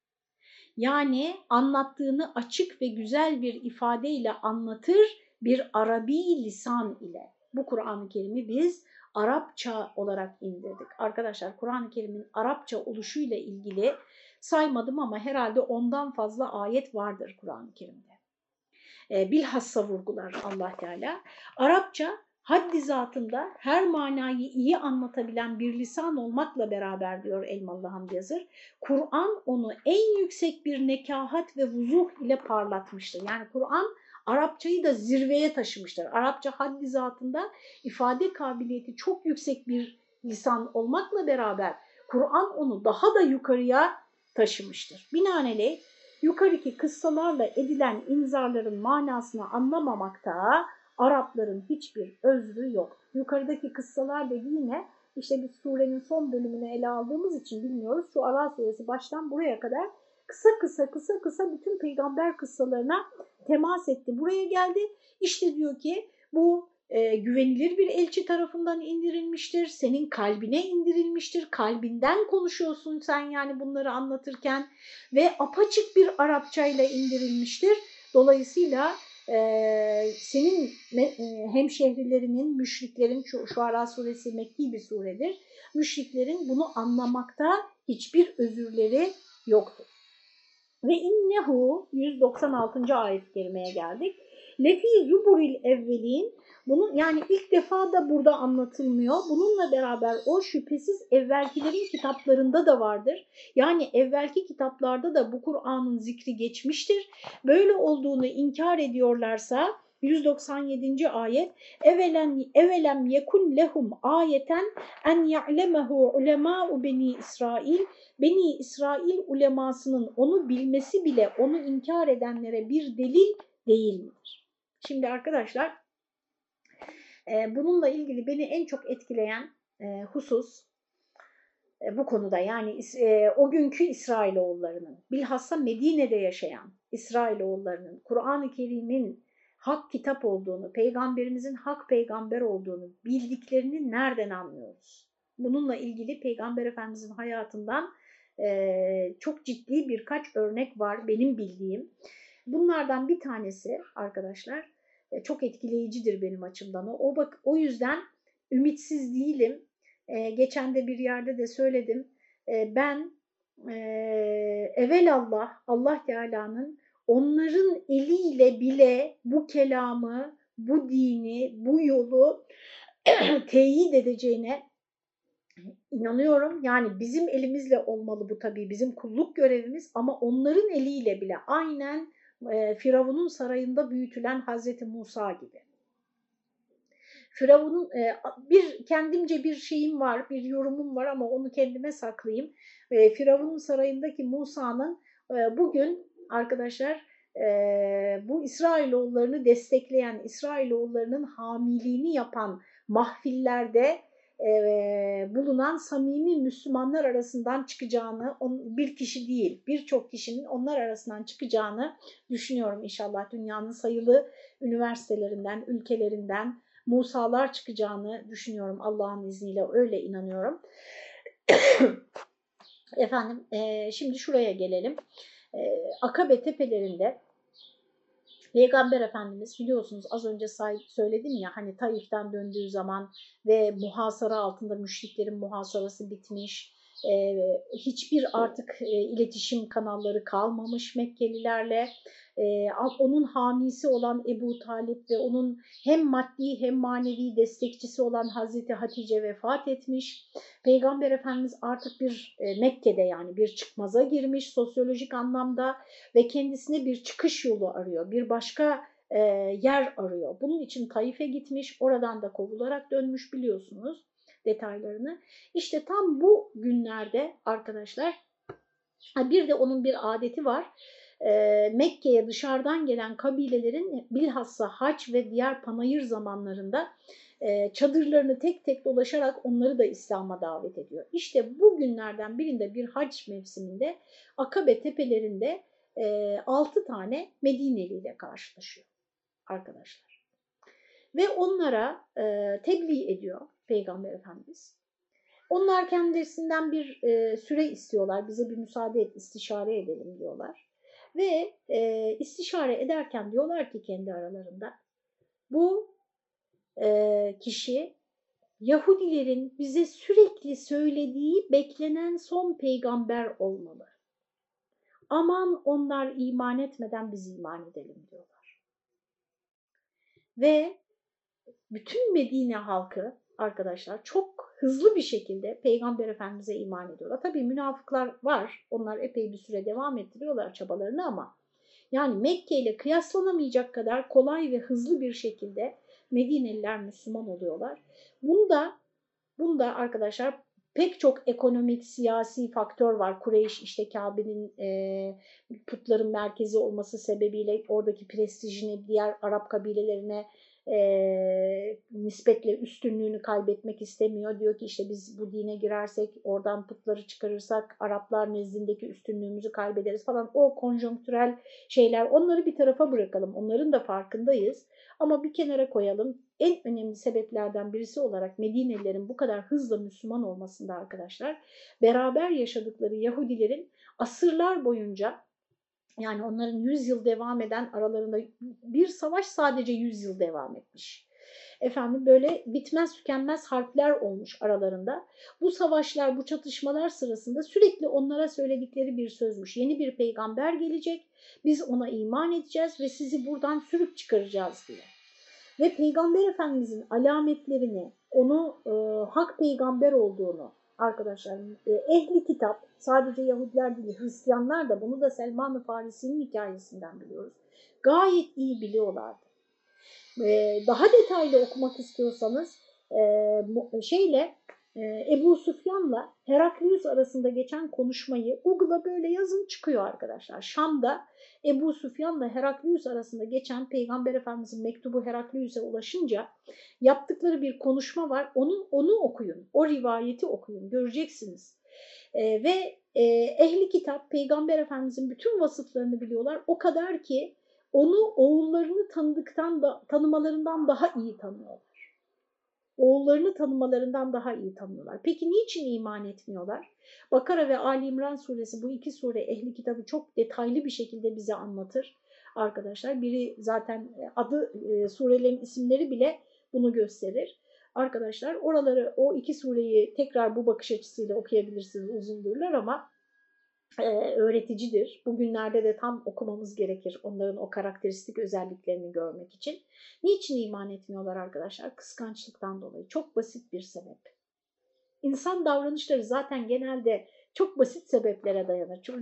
Yani anlattığını açık ve güzel bir ifadeyle anlatır bir Arabi lisan ile. Bu Kur'an-ı Kerim'i biz Arapça olarak indirdik. Arkadaşlar Kur'an-ı Kerim'in Arapça oluşuyla ilgili saymadım ama herhalde ondan fazla ayet vardır Kur'an-ı Kerim'de. E, bilhassa vurgular Allah Teala. Arapça haddi zatında her manayı iyi anlatabilen bir lisan olmakla beraber diyor Elmalı Hamdi Yazır, Kur'an onu en yüksek bir nekahat ve vuzuh ile parlatmıştır. Yani Kur'an Arapçayı da zirveye taşımıştır. Arapça haddi zatında ifade kabiliyeti çok yüksek bir lisan olmakla beraber Kur'an onu daha da yukarıya taşımıştır. Binaenaleyh yukarıki kıssalarla edilen inzarların manasını anlamamakta Arapların hiçbir özrü yok. Yukarıdaki kıssalar dedi yine işte biz surenin son bölümünü ele aldığımız için bilmiyoruz. Şu Ara suresi baştan buraya kadar kısa kısa kısa kısa bütün peygamber kıssalarına temas etti. Buraya geldi. İşte diyor ki bu e, güvenilir bir elçi tarafından indirilmiştir. Senin kalbine indirilmiştir. Kalbinden konuşuyorsun sen yani bunları anlatırken ve apaçık bir Arapçayla indirilmiştir. Dolayısıyla e, senin e, hemşehrilerinin, müşriklerin, şu, şu Ara suresi Mekki bir suredir. Müşriklerin bunu anlamakta hiçbir özürleri yoktur. Ve innehu 196. ayet kerimeye geldik. Lefi zuburil evvelin bunun yani ilk defa da burada anlatılmıyor. Bununla beraber o şüphesiz evvelkilerin kitaplarında da vardır. Yani evvelki kitaplarda da bu Kur'an'ın zikri geçmiştir. Böyle olduğunu inkar ediyorlarsa 197. ayet evelen evelem yekun lehum ayeten en ya'lemehu ulema'u beni İsrail Beni İsrail ulemasının onu bilmesi bile onu inkar edenlere bir delil değil midir? Şimdi arkadaşlar e, bununla ilgili beni en çok etkileyen e, husus e, bu konuda yani o günkü İsrailoğullarının bilhassa Medine'de yaşayan İsrailoğullarının Kur'an-ı Kerim'in hak kitap olduğunu, peygamberimizin hak peygamber olduğunu bildiklerini nereden anlıyoruz? Bununla ilgili Peygamber Efendimizin hayatından e, çok ciddi birkaç örnek var benim bildiğim. Bunlardan bir tanesi arkadaşlar e, çok etkileyicidir benim açımdan. O, bak o yüzden ümitsiz değilim. E, geçen de bir yerde de söyledim. E, ben e, evelallah Allah Teala'nın onların eliyle bile bu kelamı, bu dini, bu yolu teyit edeceğine inanıyorum. Yani bizim elimizle olmalı bu tabii bizim kulluk görevimiz ama onların eliyle bile aynen e, Firavun'un sarayında büyütülen Hazreti Musa gibi. Firavun'un e, bir kendimce bir şeyim var, bir yorumum var ama onu kendime saklayayım. E, Firavun'un sarayındaki Musa'nın bugün arkadaşlar e, bu İsrailoğullarını destekleyen, İsrailoğullarının hamiliğini yapan mahfillerde e, bulunan samimi Müslümanlar arasından çıkacağını, on, bir kişi değil birçok kişinin onlar arasından çıkacağını düşünüyorum inşallah. Dünyanın sayılı üniversitelerinden, ülkelerinden Musalar çıkacağını düşünüyorum Allah'ın izniyle öyle inanıyorum. Efendim e, şimdi şuraya gelelim. E, Akabe tepelerinde Peygamber Efendimiz biliyorsunuz az önce söyledim ya hani Taif'ten döndüğü zaman ve muhasara altında müşriklerin muhasarası bitmiş, e, hiçbir artık e, iletişim kanalları kalmamış Mekkelilerle. E, onun hamisi olan Ebu Talip ve onun hem maddi hem manevi destekçisi olan Hazreti Hatice vefat etmiş. Peygamber Efendimiz artık bir e, Mekke'de yani bir çıkmaza girmiş sosyolojik anlamda ve kendisine bir çıkış yolu arıyor. Bir başka e, yer arıyor. Bunun için Taif'e gitmiş, oradan da kovularak dönmüş biliyorsunuz detaylarını. İşte tam bu günlerde arkadaşlar bir de onun bir adeti var. E, Mekke'ye dışarıdan gelen kabilelerin bilhassa haç ve diğer panayır zamanlarında e, çadırlarını tek tek dolaşarak onları da İslam'a davet ediyor. İşte bu günlerden birinde bir hac mevsiminde Akabe tepelerinde e, 6 tane Medineli ile karşılaşıyor arkadaşlar. Ve onlara e, tebliğ ediyor Peygamber Efendimiz. Onlar kendisinden bir e, süre istiyorlar. Bize bir müsaade et, istişare edelim diyorlar. Ve e, istişare ederken diyorlar ki kendi aralarında bu e, kişi Yahudilerin bize sürekli söylediği beklenen son peygamber olmalı. Aman onlar iman etmeden biz iman edelim diyorlar. Ve bütün Medine halkı arkadaşlar çok hızlı bir şekilde Peygamber Efendimiz'e iman ediyorlar. Tabii münafıklar var. Onlar epey bir süre devam ettiriyorlar çabalarını ama yani Mekke ile kıyaslanamayacak kadar kolay ve hızlı bir şekilde Medineliler Müslüman oluyorlar. Bunda, bunda arkadaşlar pek çok ekonomik, siyasi faktör var. Kureyş işte Kabe'nin e, putların merkezi olması sebebiyle oradaki prestijini diğer Arap kabilelerine e, nispetle üstünlüğünü kaybetmek istemiyor. Diyor ki işte biz bu dine girersek oradan putları çıkarırsak Araplar nezdindeki üstünlüğümüzü kaybederiz falan. O konjonktürel şeyler onları bir tarafa bırakalım. Onların da farkındayız. Ama bir kenara koyalım. En önemli sebeplerden birisi olarak Medinelilerin bu kadar hızlı Müslüman olmasında arkadaşlar beraber yaşadıkları Yahudilerin asırlar boyunca yani onların 100 yıl devam eden aralarında bir savaş sadece 100 yıl devam etmiş. Efendim böyle bitmez tükenmez harpler olmuş aralarında. Bu savaşlar, bu çatışmalar sırasında sürekli onlara söyledikleri bir sözmüş. Yeni bir peygamber gelecek, biz ona iman edeceğiz ve sizi buradan sürüp çıkaracağız diye. Ve Peygamber Efendimizin alametlerini, onu e, hak peygamber olduğunu, arkadaşlar e, ehli kitap sadece Yahudiler değil Hristiyanlar da bunu da Selman-ı Farisi'nin hikayesinden biliyoruz. Gayet iyi biliyorlardı. E, daha detaylı okumak istiyorsanız e, şeyle Ebu Sufyan'la Heraklius arasında geçen konuşmayı Google'a böyle yazın çıkıyor arkadaşlar. Şam'da Ebu Sufyan'la Heraklius arasında geçen Peygamber Efendimiz'in mektubu Heraklius'a ulaşınca yaptıkları bir konuşma var. Onu, onu okuyun, o rivayeti okuyun, göreceksiniz. Ee, ve e, ehli kitap Peygamber Efendimiz'in bütün vasıflarını biliyorlar. O kadar ki onu oğullarını tanıdıktan da, tanımalarından daha iyi tanıyorlar oğullarını tanımalarından daha iyi tanıyorlar. Peki niçin iman etmiyorlar? Bakara ve Ali İmran suresi bu iki sure ehli kitabı çok detaylı bir şekilde bize anlatır arkadaşlar. Biri zaten e, adı e, surelerin isimleri bile bunu gösterir. Arkadaşlar oraları o iki sureyi tekrar bu bakış açısıyla okuyabilirsiniz uzundurlar ama e, öğreticidir. Bugünlerde de tam okumamız gerekir onların o karakteristik özelliklerini görmek için. Niçin iman etmiyorlar arkadaşlar? Kıskançlıktan dolayı. Çok basit bir sebep. İnsan davranışları zaten genelde çok basit sebeplere dayanır. Çok,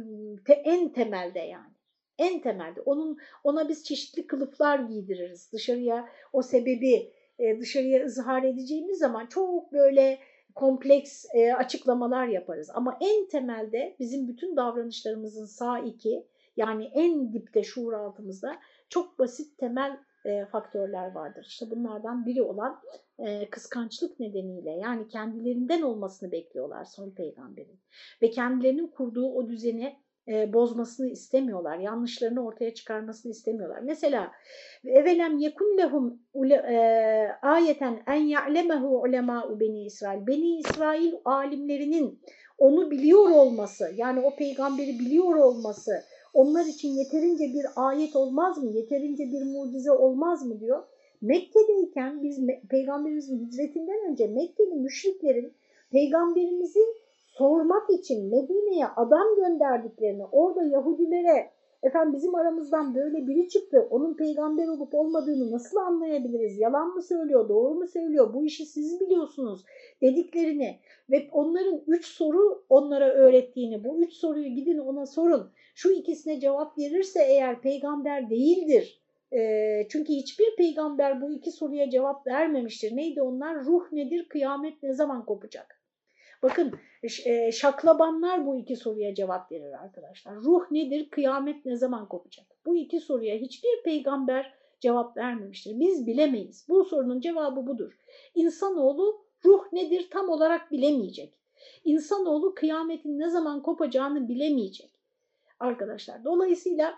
en temelde yani. En temelde. Onun ona biz çeşitli kılıflar giydiririz. Dışarıya o sebebi e, dışarıya ızhar edeceğimiz zaman çok böyle kompleks e, açıklamalar yaparız. Ama en temelde bizim bütün davranışlarımızın sağ iki yani en dipte şuur altımızda çok basit temel e, faktörler vardır. İşte bunlardan biri olan e, kıskançlık nedeniyle yani kendilerinden olmasını bekliyorlar son peygamberin. Ve kendilerinin kurduğu o düzeni e, bozmasını istemiyorlar. Yanlışlarını ortaya çıkarmasını istemiyorlar. Mesela evelem yekun lehum e, ayeten en ya'lemehu ulema'u beni İsrail. Beni İsrail alimlerinin onu biliyor olması yani o peygamberi biliyor olması onlar için yeterince bir ayet olmaz mı? Yeterince bir mucize olmaz mı diyor. Mekke'deyken biz peygamberimizin hicretinden önce Mekkeli müşriklerin peygamberimizin sormak için Medine'ye adam gönderdiklerini, orada Yahudilere efendim bizim aramızdan böyle biri çıktı, onun peygamber olup olmadığını nasıl anlayabiliriz, yalan mı söylüyor, doğru mu söylüyor, bu işi siz biliyorsunuz dediklerini ve onların üç soru onlara öğrettiğini, bu üç soruyu gidin ona sorun, şu ikisine cevap verirse eğer peygamber değildir, e, çünkü hiçbir peygamber bu iki soruya cevap vermemiştir. Neydi onlar? Ruh nedir, kıyamet ne zaman kopacak? Bakın e, şaklabanlar bu iki soruya cevap verir arkadaşlar. Ruh nedir? Kıyamet ne zaman kopacak? Bu iki soruya hiçbir peygamber cevap vermemiştir. Biz bilemeyiz. Bu sorunun cevabı budur. İnsanoğlu ruh nedir tam olarak bilemeyecek. İnsanoğlu kıyametin ne zaman kopacağını bilemeyecek. Arkadaşlar dolayısıyla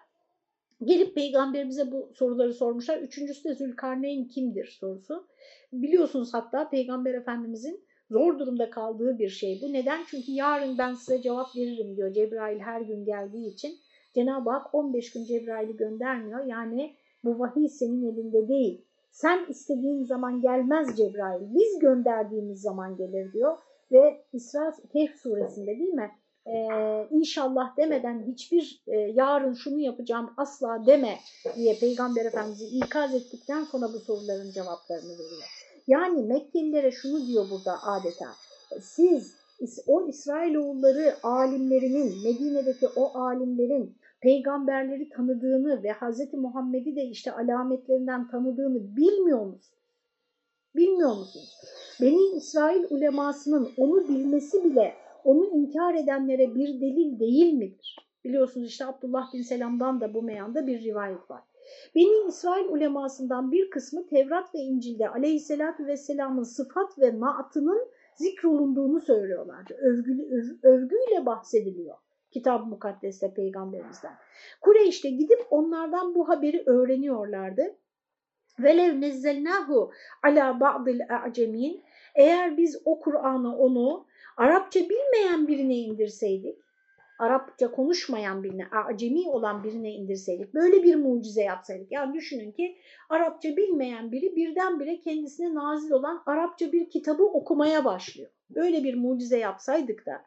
gelip peygamberimize bu soruları sormuşlar. Üçüncüsü de Zülkarneyn kimdir sorusu. Biliyorsunuz hatta peygamber efendimizin zor durumda kaldığı bir şey bu. Neden? Çünkü yarın ben size cevap veririm diyor Cebrail her gün geldiği için. Cenab-ı Hak 15 gün Cebrail'i göndermiyor. Yani bu vahiy senin elinde değil. Sen istediğin zaman gelmez Cebrail. Biz gönderdiğimiz zaman gelir diyor. Ve İsra Kehf suresinde değil mi? Ee, inşallah demeden hiçbir e, yarın şunu yapacağım asla deme diye Peygamber Efendimiz'i ikaz ettikten sonra bu soruların cevaplarını veriyor. Yani Mekkelilere şunu diyor burada adeta. Siz o İsrailoğulları alimlerinin, Medine'deki o alimlerin peygamberleri tanıdığını ve Hz. Muhammed'i de işte alametlerinden tanıdığını bilmiyor musunuz? Bilmiyor musunuz? Beni İsrail ulemasının onu bilmesi bile onu inkar edenlere bir delil değil midir? Biliyorsunuz işte Abdullah bin Selam'dan da bu meyanda bir rivayet var. Beni İsrail ulemasından bir kısmı Tevrat ve İncil'de aleyhissalatü vesselamın sıfat ve naatının zikrolunduğunu söylüyorlardı. Övgülü, öv, övgüyle bahsediliyor kitab-ı mukaddeste peygamberimizden. Kureyş'te gidip onlardan bu haberi öğreniyorlardı. Velev nezzelnahu ala ba'dil a'cemin eğer biz o Kur'an'ı onu Arapça bilmeyen birine indirseydik Arapça konuşmayan birine, acemi olan birine indirseydik, böyle bir mucize yapsaydık. Yani düşünün ki Arapça bilmeyen biri birdenbire kendisine nazil olan Arapça bir kitabı okumaya başlıyor Böyle bir mucize yapsaydık da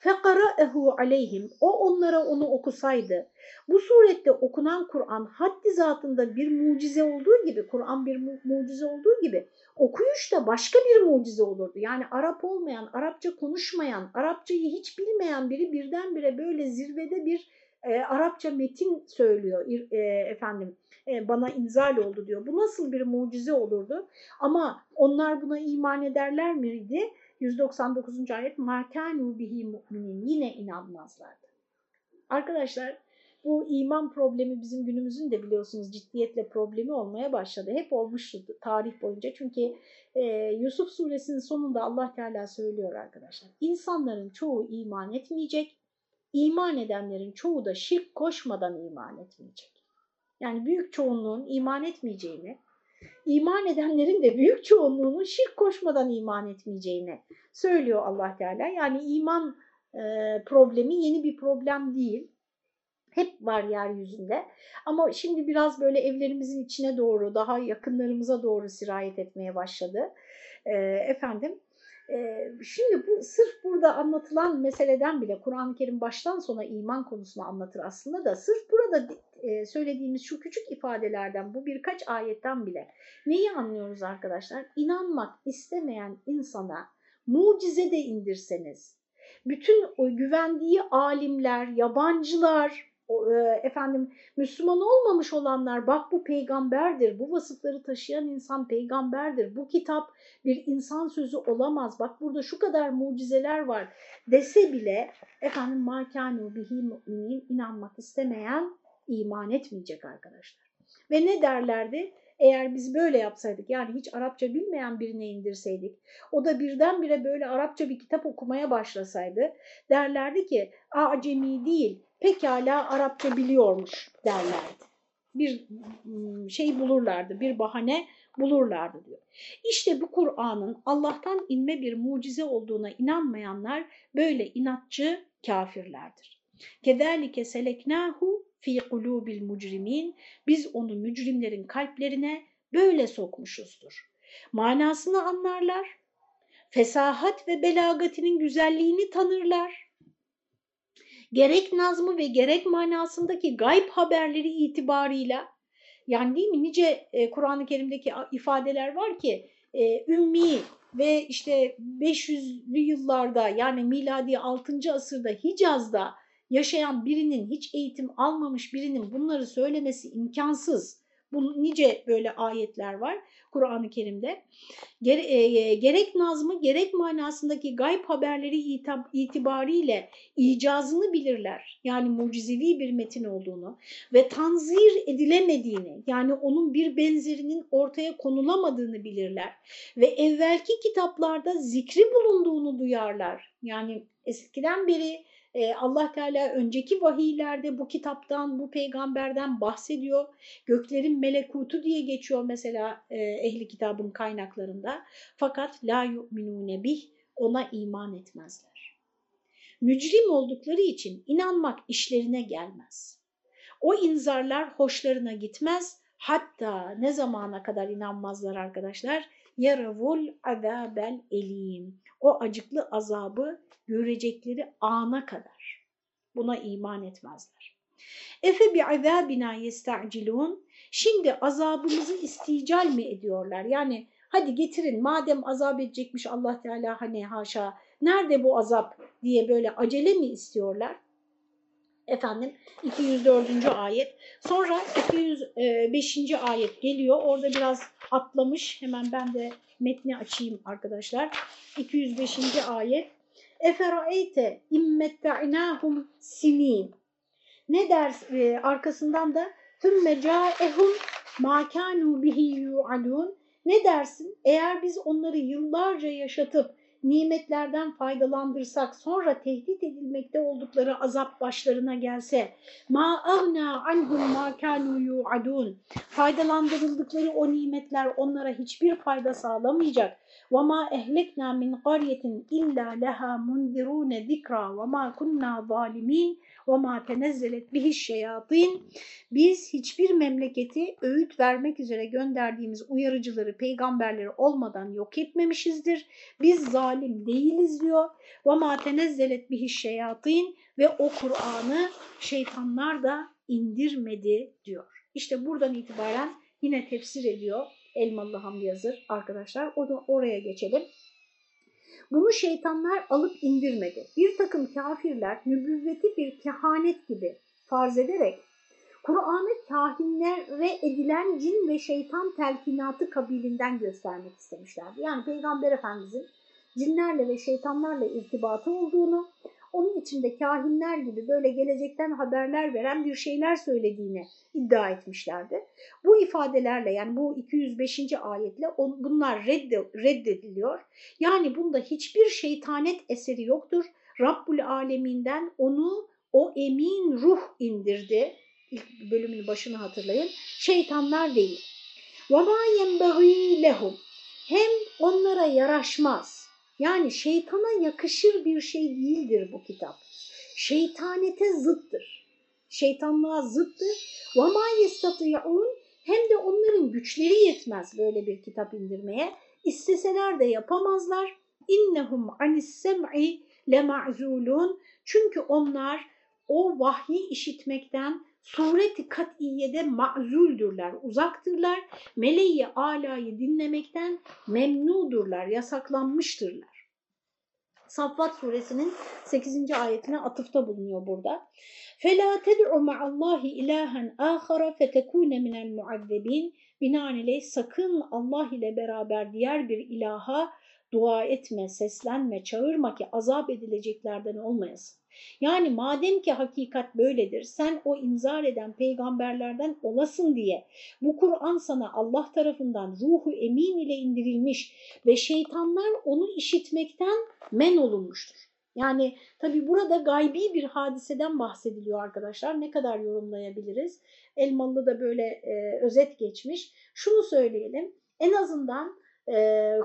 فَقَرَأَهُ aleyhim O onlara onu okusaydı. Bu surette okunan Kur'an haddi zatında bir mucize olduğu gibi, Kur'an bir mu mucize olduğu gibi okuyuş da başka bir mucize olurdu. Yani Arap olmayan, Arapça konuşmayan, Arapçayı hiç bilmeyen biri birdenbire böyle zirvede bir e, Arapça metin söylüyor e, efendim e, bana inzal oldu diyor. Bu nasıl bir mucize olurdu? Ama onlar buna iman ederler miydi? 199. ayet makanu bihi mu'minin yine inanmazlardı. Arkadaşlar bu iman problemi bizim günümüzün de biliyorsunuz ciddiyetle problemi olmaya başladı. Hep olmuştu tarih boyunca. Çünkü e, Yusuf suresinin sonunda Allah Teala söylüyor arkadaşlar. İnsanların çoğu iman etmeyecek. İman edenlerin çoğu da şirk koşmadan iman etmeyecek. Yani büyük çoğunluğun iman etmeyeceğini, iman edenlerin de büyük çoğunluğunun şirk koşmadan iman etmeyeceğini söylüyor Allah Teala. Yani iman e, problemi yeni bir problem değil hep var yeryüzünde. Ama şimdi biraz böyle evlerimizin içine doğru, daha yakınlarımıza doğru sirayet etmeye başladı. E, efendim, e, şimdi bu sırf burada anlatılan meseleden bile Kur'an-ı Kerim baştan sona iman konusunu anlatır aslında da sırf burada e, söylediğimiz şu küçük ifadelerden, bu birkaç ayetten bile neyi anlıyoruz arkadaşlar? İnanmak istemeyen insana mucize de indirseniz, bütün o güvendiği alimler, yabancılar, e, efendim Müslüman olmamış olanlar bak bu peygamberdir, bu vasıfları taşıyan insan peygamberdir, bu kitap bir insan sözü olamaz, bak burada şu kadar mucizeler var dese bile efendim makanu bihi müminin inanmak istemeyen iman etmeyecek arkadaşlar. Ve ne derlerdi? Eğer biz böyle yapsaydık yani hiç Arapça bilmeyen birine indirseydik o da birdenbire böyle Arapça bir kitap okumaya başlasaydı derlerdi ki acemi değil pekala Arapça biliyormuş derlerdi. Bir şey bulurlardı, bir bahane bulurlardı diyor. İşte bu Kur'an'ın Allah'tan inme bir mucize olduğuna inanmayanlar böyle inatçı kafirlerdir. Kederlike seleknahu fi kulubil mucrimin biz onu mücrimlerin kalplerine böyle sokmuşuzdur. Manasını anlarlar, fesahat ve belagatinin güzelliğini tanırlar gerek nazmı ve gerek manasındaki gayb haberleri itibarıyla yani değil mi nice e, Kur'an-ı Kerim'deki ifadeler var ki e, ümmi ve işte 500'lü yıllarda yani miladi 6. asırda Hicaz'da yaşayan birinin hiç eğitim almamış birinin bunları söylemesi imkansız. Bu nice böyle ayetler var Kur'an-ı Kerim'de. Gere, e, gerek nazmı gerek manasındaki gayb haberleri itibariyle icazını bilirler. Yani mucizevi bir metin olduğunu ve tanzir edilemediğini yani onun bir benzerinin ortaya konulamadığını bilirler. Ve evvelki kitaplarda zikri bulunduğunu duyarlar. Yani eskiden beri Allah Teala önceki vahiylerde bu kitaptan, bu peygamberden bahsediyor. Göklerin melekutu diye geçiyor mesela e, ehli kitabın kaynaklarında. Fakat la yu'minune bih ona iman etmezler. Mücrim oldukları için inanmak işlerine gelmez. O inzarlar hoşlarına gitmez. Hatta ne zamana kadar inanmazlar arkadaşlar? Yaravul azabel elim. O acıklı azabı görecekleri ana kadar buna iman etmezler. Efe bi azabina yesta'cilun. Şimdi azabımızı istical mi ediyorlar? Yani hadi getirin madem azap edecekmiş Allah Teala hani haşa nerede bu azap diye böyle acele mi istiyorlar? Efendim 204. ayet. Sonra 205. ayet geliyor. Orada biraz atlamış. Hemen ben de metni açayım arkadaşlar. 205. ayet. Eferaeyte immette'inahum sinin. Ne der e, arkasından da thümme câehum mâ kânû bihi yu'alûn. Ne dersin? Eğer biz onları yıllarca yaşatıp nimetlerden faydalandırsak sonra tehdit edilmekte oldukları azap başlarına gelse ma agna anhum ma kanu faydalandırıldıkları o nimetler onlara hiçbir fayda sağlamayacak min qaryetin illa leha mundirun zikra ve ma kunna zalimin ve ma tenezzelet bihi şeyatin biz hiçbir memleketi öğüt vermek üzere gönderdiğimiz uyarıcıları peygamberleri olmadan yok etmemişizdir. Biz zalim değiliz diyor. ma tenezzelet bihi şeyatin ve o Kur'an'ı şeytanlar da indirmedi diyor. İşte buradan itibaren yine tefsir ediyor Elmalı Hamdi Yazır arkadaşlar oraya geçelim bunu şeytanlar alıp indirmedi. Bir takım kafirler nübüvveti bir kehanet gibi farz ederek Kur'an'ı kahinlere edilen cin ve şeytan telkinatı kabilinden göstermek istemişlerdi. Yani Peygamber Efendimizin cinlerle ve şeytanlarla irtibatı olduğunu, onun içinde kahinler gibi böyle gelecekten haberler veren bir şeyler söylediğini iddia etmişlerdi. Bu ifadelerle yani bu 205. ayetle bunlar reddediliyor. Yani bunda hiçbir şeytanet eseri yoktur. Rabbul Aleminden onu o emin ruh indirdi. İlk bölümün başını hatırlayın. Şeytanlar değil. وَمَا يَنْبَغِي لَهُمْ Hem onlara yaraşmaz. Yani şeytana yakışır bir şey değildir bu kitap. Şeytanete zıttır. Şeytanlığa zıttır. وَمَا يَسْتَطِيعُونَ Hem de onların güçleri yetmez böyle bir kitap indirmeye. İsteseler de yapamazlar. İnnehum anis sem'i lema'zulun. Çünkü onlar o vahyi işitmekten sureti kat'iyede ma'zuldürler, uzaktırlar. Meleği alayı dinlemekten memnudurlar, yasaklanmıştırlar. Saffat suresinin 8. ayetine atıfta bulunuyor burada. فَلَا تَدْعُ مَعَ اللّٰهِ اِلَٰهًا آخَرَ فَتَكُونَ مِنَ الْمُعَذَّبِينَ Binaenaleyh sakın Allah ile beraber diğer bir ilaha dua etme, seslenme, çağırma ki azap edileceklerden olmayasın. Yani madem ki hakikat böyledir, sen o inzar eden peygamberlerden olasın diye bu Kur'an sana Allah tarafından ruhu emin ile indirilmiş ve şeytanlar onu işitmekten men olunmuştur. Yani tabi burada gaybi bir hadiseden bahsediliyor arkadaşlar. Ne kadar yorumlayabiliriz? Elmalı da böyle e, özet geçmiş. Şunu söyleyelim, en azından e,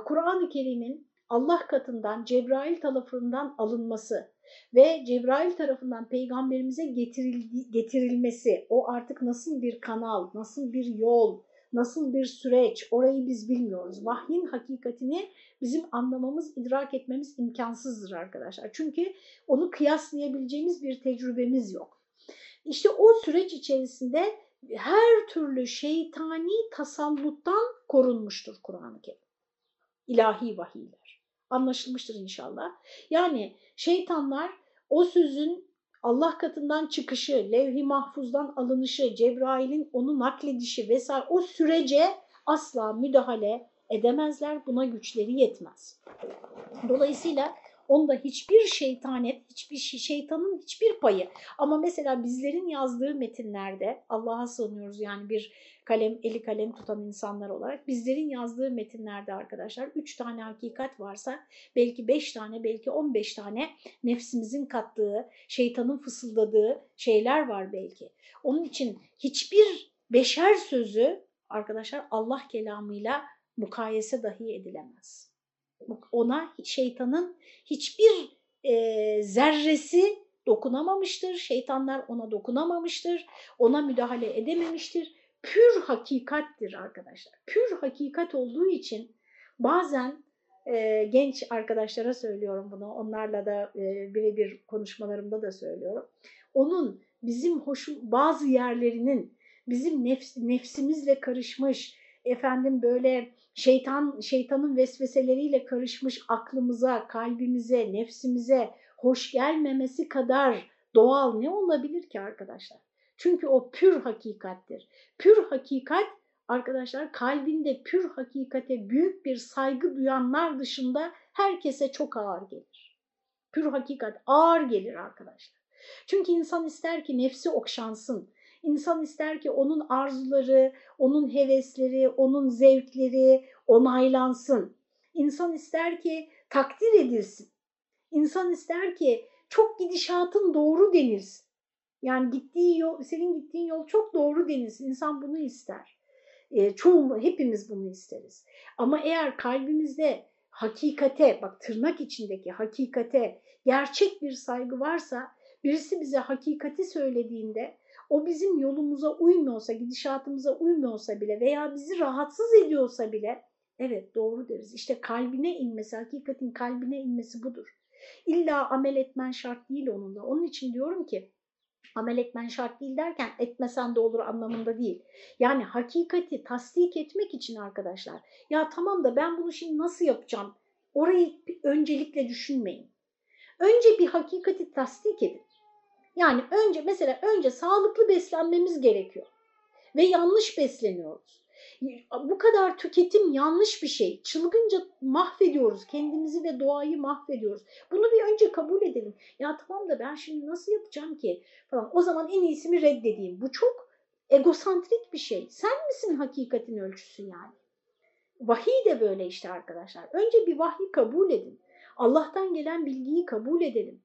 Kur'an-ı Kerim'in Allah katından Cebrail tarafından alınması ve Cebrail tarafından peygamberimize getirildi, getirilmesi, o artık nasıl bir kanal, nasıl bir yol, nasıl bir süreç orayı biz bilmiyoruz. Vahyin hakikatini bizim anlamamız, idrak etmemiz imkansızdır arkadaşlar. Çünkü onu kıyaslayabileceğimiz bir tecrübemiz yok. İşte o süreç içerisinde her türlü şeytani tasalluttan korunmuştur Kur'an-ı Kerim. İlahi vahiyler. Anlaşılmıştır inşallah. Yani şeytanlar o sözün Allah katından çıkışı, levh-i mahfuzdan alınışı, Cebrail'in onu nakledişi vesaire o sürece asla müdahale edemezler. Buna güçleri yetmez. Dolayısıyla onda hiçbir şeytanet, hiçbir şeytanın hiçbir payı. Ama mesela bizlerin yazdığı metinlerde Allah'a sığınıyoruz yani bir kalem, eli kalem tutan insanlar olarak bizlerin yazdığı metinlerde arkadaşlar üç tane hakikat varsa belki beş tane, belki on beş tane nefsimizin kattığı, şeytanın fısıldadığı şeyler var belki. Onun için hiçbir beşer sözü arkadaşlar Allah kelamıyla mukayese dahi edilemez. Ona şeytanın hiçbir e, zerresi dokunamamıştır. Şeytanlar ona dokunamamıştır. Ona müdahale edememiştir. Pür hakikattir arkadaşlar. Pür hakikat olduğu için bazen e, genç arkadaşlara söylüyorum bunu. Onlarla da e, birebir konuşmalarımda da söylüyorum. Onun bizim hoşu, bazı yerlerinin bizim nefs, nefsimizle karışmış, efendim böyle şeytan şeytanın vesveseleriyle karışmış aklımıza, kalbimize, nefsimize hoş gelmemesi kadar doğal ne olabilir ki arkadaşlar? Çünkü o pür hakikattir. Pür hakikat arkadaşlar kalbinde pür hakikate büyük bir saygı duyanlar dışında herkese çok ağır gelir. Pür hakikat ağır gelir arkadaşlar. Çünkü insan ister ki nefsi okşansın. İnsan ister ki onun arzuları, onun hevesleri, onun zevkleri onaylansın. İnsan ister ki takdir edilsin. İnsan ister ki çok gidişatın doğru denilsin. Yani gittiği yol, senin gittiğin yol çok doğru denilsin. İnsan bunu ister. E, çoğu, hepimiz bunu isteriz. Ama eğer kalbimizde hakikate, bak tırnak içindeki hakikate gerçek bir saygı varsa, birisi bize hakikati söylediğinde o bizim yolumuza uymuyorsa, gidişatımıza uymuyorsa bile veya bizi rahatsız ediyorsa bile evet doğru deriz. İşte kalbine inmesi, hakikatin kalbine inmesi budur. İlla amel etmen şart değil onunla. Onun için diyorum ki amel etmen şart değil derken etmesen de olur anlamında değil. Yani hakikati tasdik etmek için arkadaşlar ya tamam da ben bunu şimdi nasıl yapacağım? Orayı öncelikle düşünmeyin. Önce bir hakikati tasdik edin. Yani önce mesela önce sağlıklı beslenmemiz gerekiyor ve yanlış besleniyoruz. Bu kadar tüketim yanlış bir şey. Çılgınca mahvediyoruz. Kendimizi ve doğayı mahvediyoruz. Bunu bir önce kabul edelim. Ya tamam da ben şimdi nasıl yapacağım ki? Falan. O zaman en iyisi mi reddedeyim? Bu çok egosantrik bir şey. Sen misin hakikatin ölçüsü yani? Vahiy de böyle işte arkadaşlar. Önce bir vahiy kabul edin. Allah'tan gelen bilgiyi kabul edelim.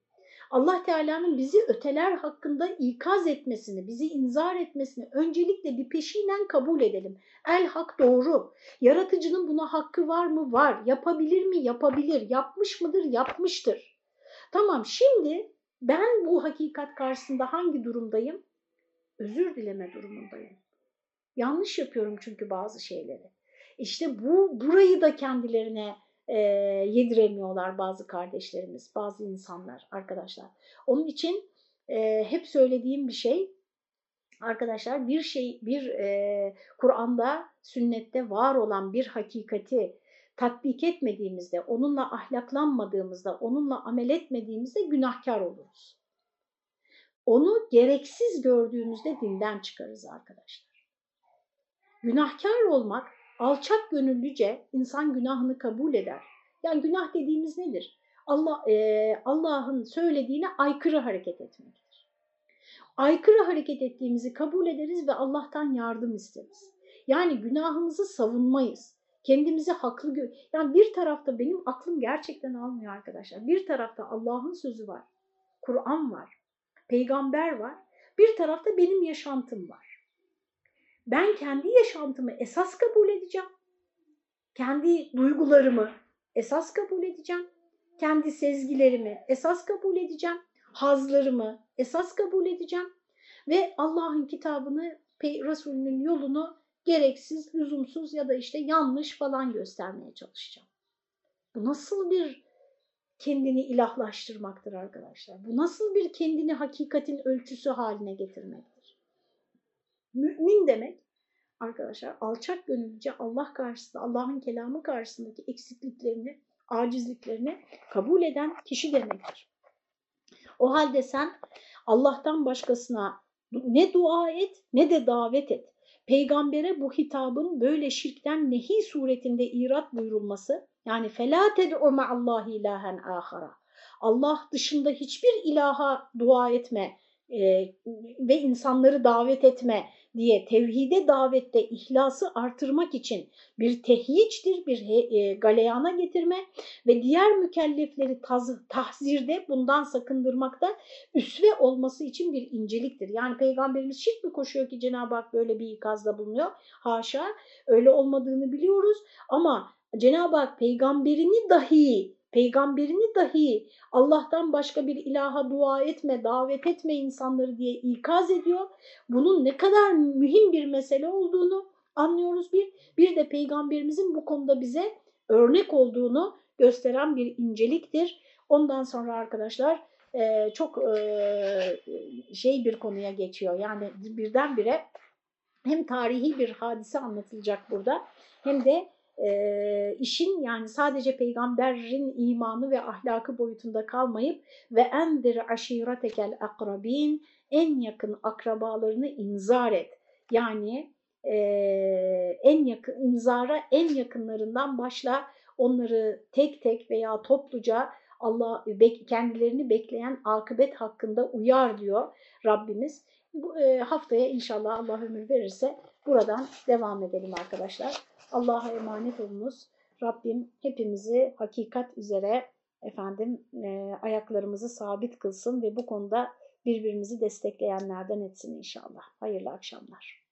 Allah Teala'nın bizi öteler hakkında ikaz etmesini, bizi inzar etmesini öncelikle bir peşinen kabul edelim. El hak doğru. Yaratıcının buna hakkı var mı? Var. Yapabilir mi? Yapabilir. Yapmış mıdır? Yapmıştır. Tamam şimdi ben bu hakikat karşısında hangi durumdayım? Özür dileme durumundayım. Yanlış yapıyorum çünkü bazı şeyleri. İşte bu burayı da kendilerine e, yediremiyorlar bazı kardeşlerimiz, bazı insanlar, arkadaşlar. Onun için e, hep söylediğim bir şey, arkadaşlar bir şey, bir e, Kur'an'da, sünnette var olan bir hakikati tatbik etmediğimizde, onunla ahlaklanmadığımızda, onunla amel etmediğimizde günahkar oluruz. Onu gereksiz gördüğümüzde dinden çıkarız arkadaşlar. Günahkar olmak alçak gönüllüce insan günahını kabul eder. Yani günah dediğimiz nedir? Allah e, Allah'ın söylediğine aykırı hareket etmektir. Aykırı hareket ettiğimizi kabul ederiz ve Allah'tan yardım isteriz. Yani günahımızı savunmayız. Kendimizi haklı gö yani bir tarafta benim aklım gerçekten almıyor arkadaşlar. Bir tarafta Allah'ın sözü var. Kur'an var. Peygamber var. Bir tarafta benim yaşantım var ben kendi yaşantımı esas kabul edeceğim. Kendi duygularımı esas kabul edeceğim. Kendi sezgilerimi esas kabul edeceğim. Hazlarımı esas kabul edeceğim. Ve Allah'ın kitabını, Resulünün yolunu gereksiz, lüzumsuz ya da işte yanlış falan göstermeye çalışacağım. Bu nasıl bir kendini ilahlaştırmaktır arkadaşlar? Bu nasıl bir kendini hakikatin ölçüsü haline getirmektir? Mümin demek arkadaşlar alçak gönüllüce Allah karşısında, Allah'ın kelamı karşısındaki eksikliklerini, acizliklerini kabul eden kişi demektir. O halde sen Allah'tan başkasına ne dua et ne de davet et. Peygambere bu hitabın böyle şirkten nehi suretinde irat buyurulması yani فَلَا تَدْعُ مَعَ اللّٰهِ ilahen ahara. Allah dışında hiçbir ilaha dua etme e, ve insanları davet etme diye tevhide davette ihlası artırmak için bir tehyiçtir, bir e, galeyana getirme ve diğer mükellefleri tahzirde bundan sakındırmakta üsve olması için bir inceliktir. Yani Peygamberimiz şirk mi koşuyor ki Cenab-ı Hak böyle bir ikazda bulunuyor? Haşa öyle olmadığını biliyoruz ama Cenab-ı Hak peygamberini dahi peygamberini dahi Allah'tan başka bir ilaha dua etme, davet etme insanları diye ikaz ediyor. Bunun ne kadar mühim bir mesele olduğunu anlıyoruz bir. Bir de peygamberimizin bu konuda bize örnek olduğunu gösteren bir inceliktir. Ondan sonra arkadaşlar çok şey bir konuya geçiyor. Yani birdenbire hem tarihi bir hadise anlatılacak burada hem de e, işin yani sadece peygamberin imanı ve ahlakı boyutunda kalmayıp ve endir aşiretekel akrabin en yakın akrabalarını inzar et. Yani e, en yakın inzara en yakınlarından başla onları tek tek veya topluca Allah kendilerini bekleyen akıbet hakkında uyar diyor Rabbimiz. Bu, haftaya inşallah Allah ömür verirse buradan devam edelim arkadaşlar. Allah'a emanet olunuz. Rabbim hepimizi hakikat üzere efendim e, ayaklarımızı sabit kılsın ve bu konuda birbirimizi destekleyenlerden etsin inşallah. Hayırlı akşamlar.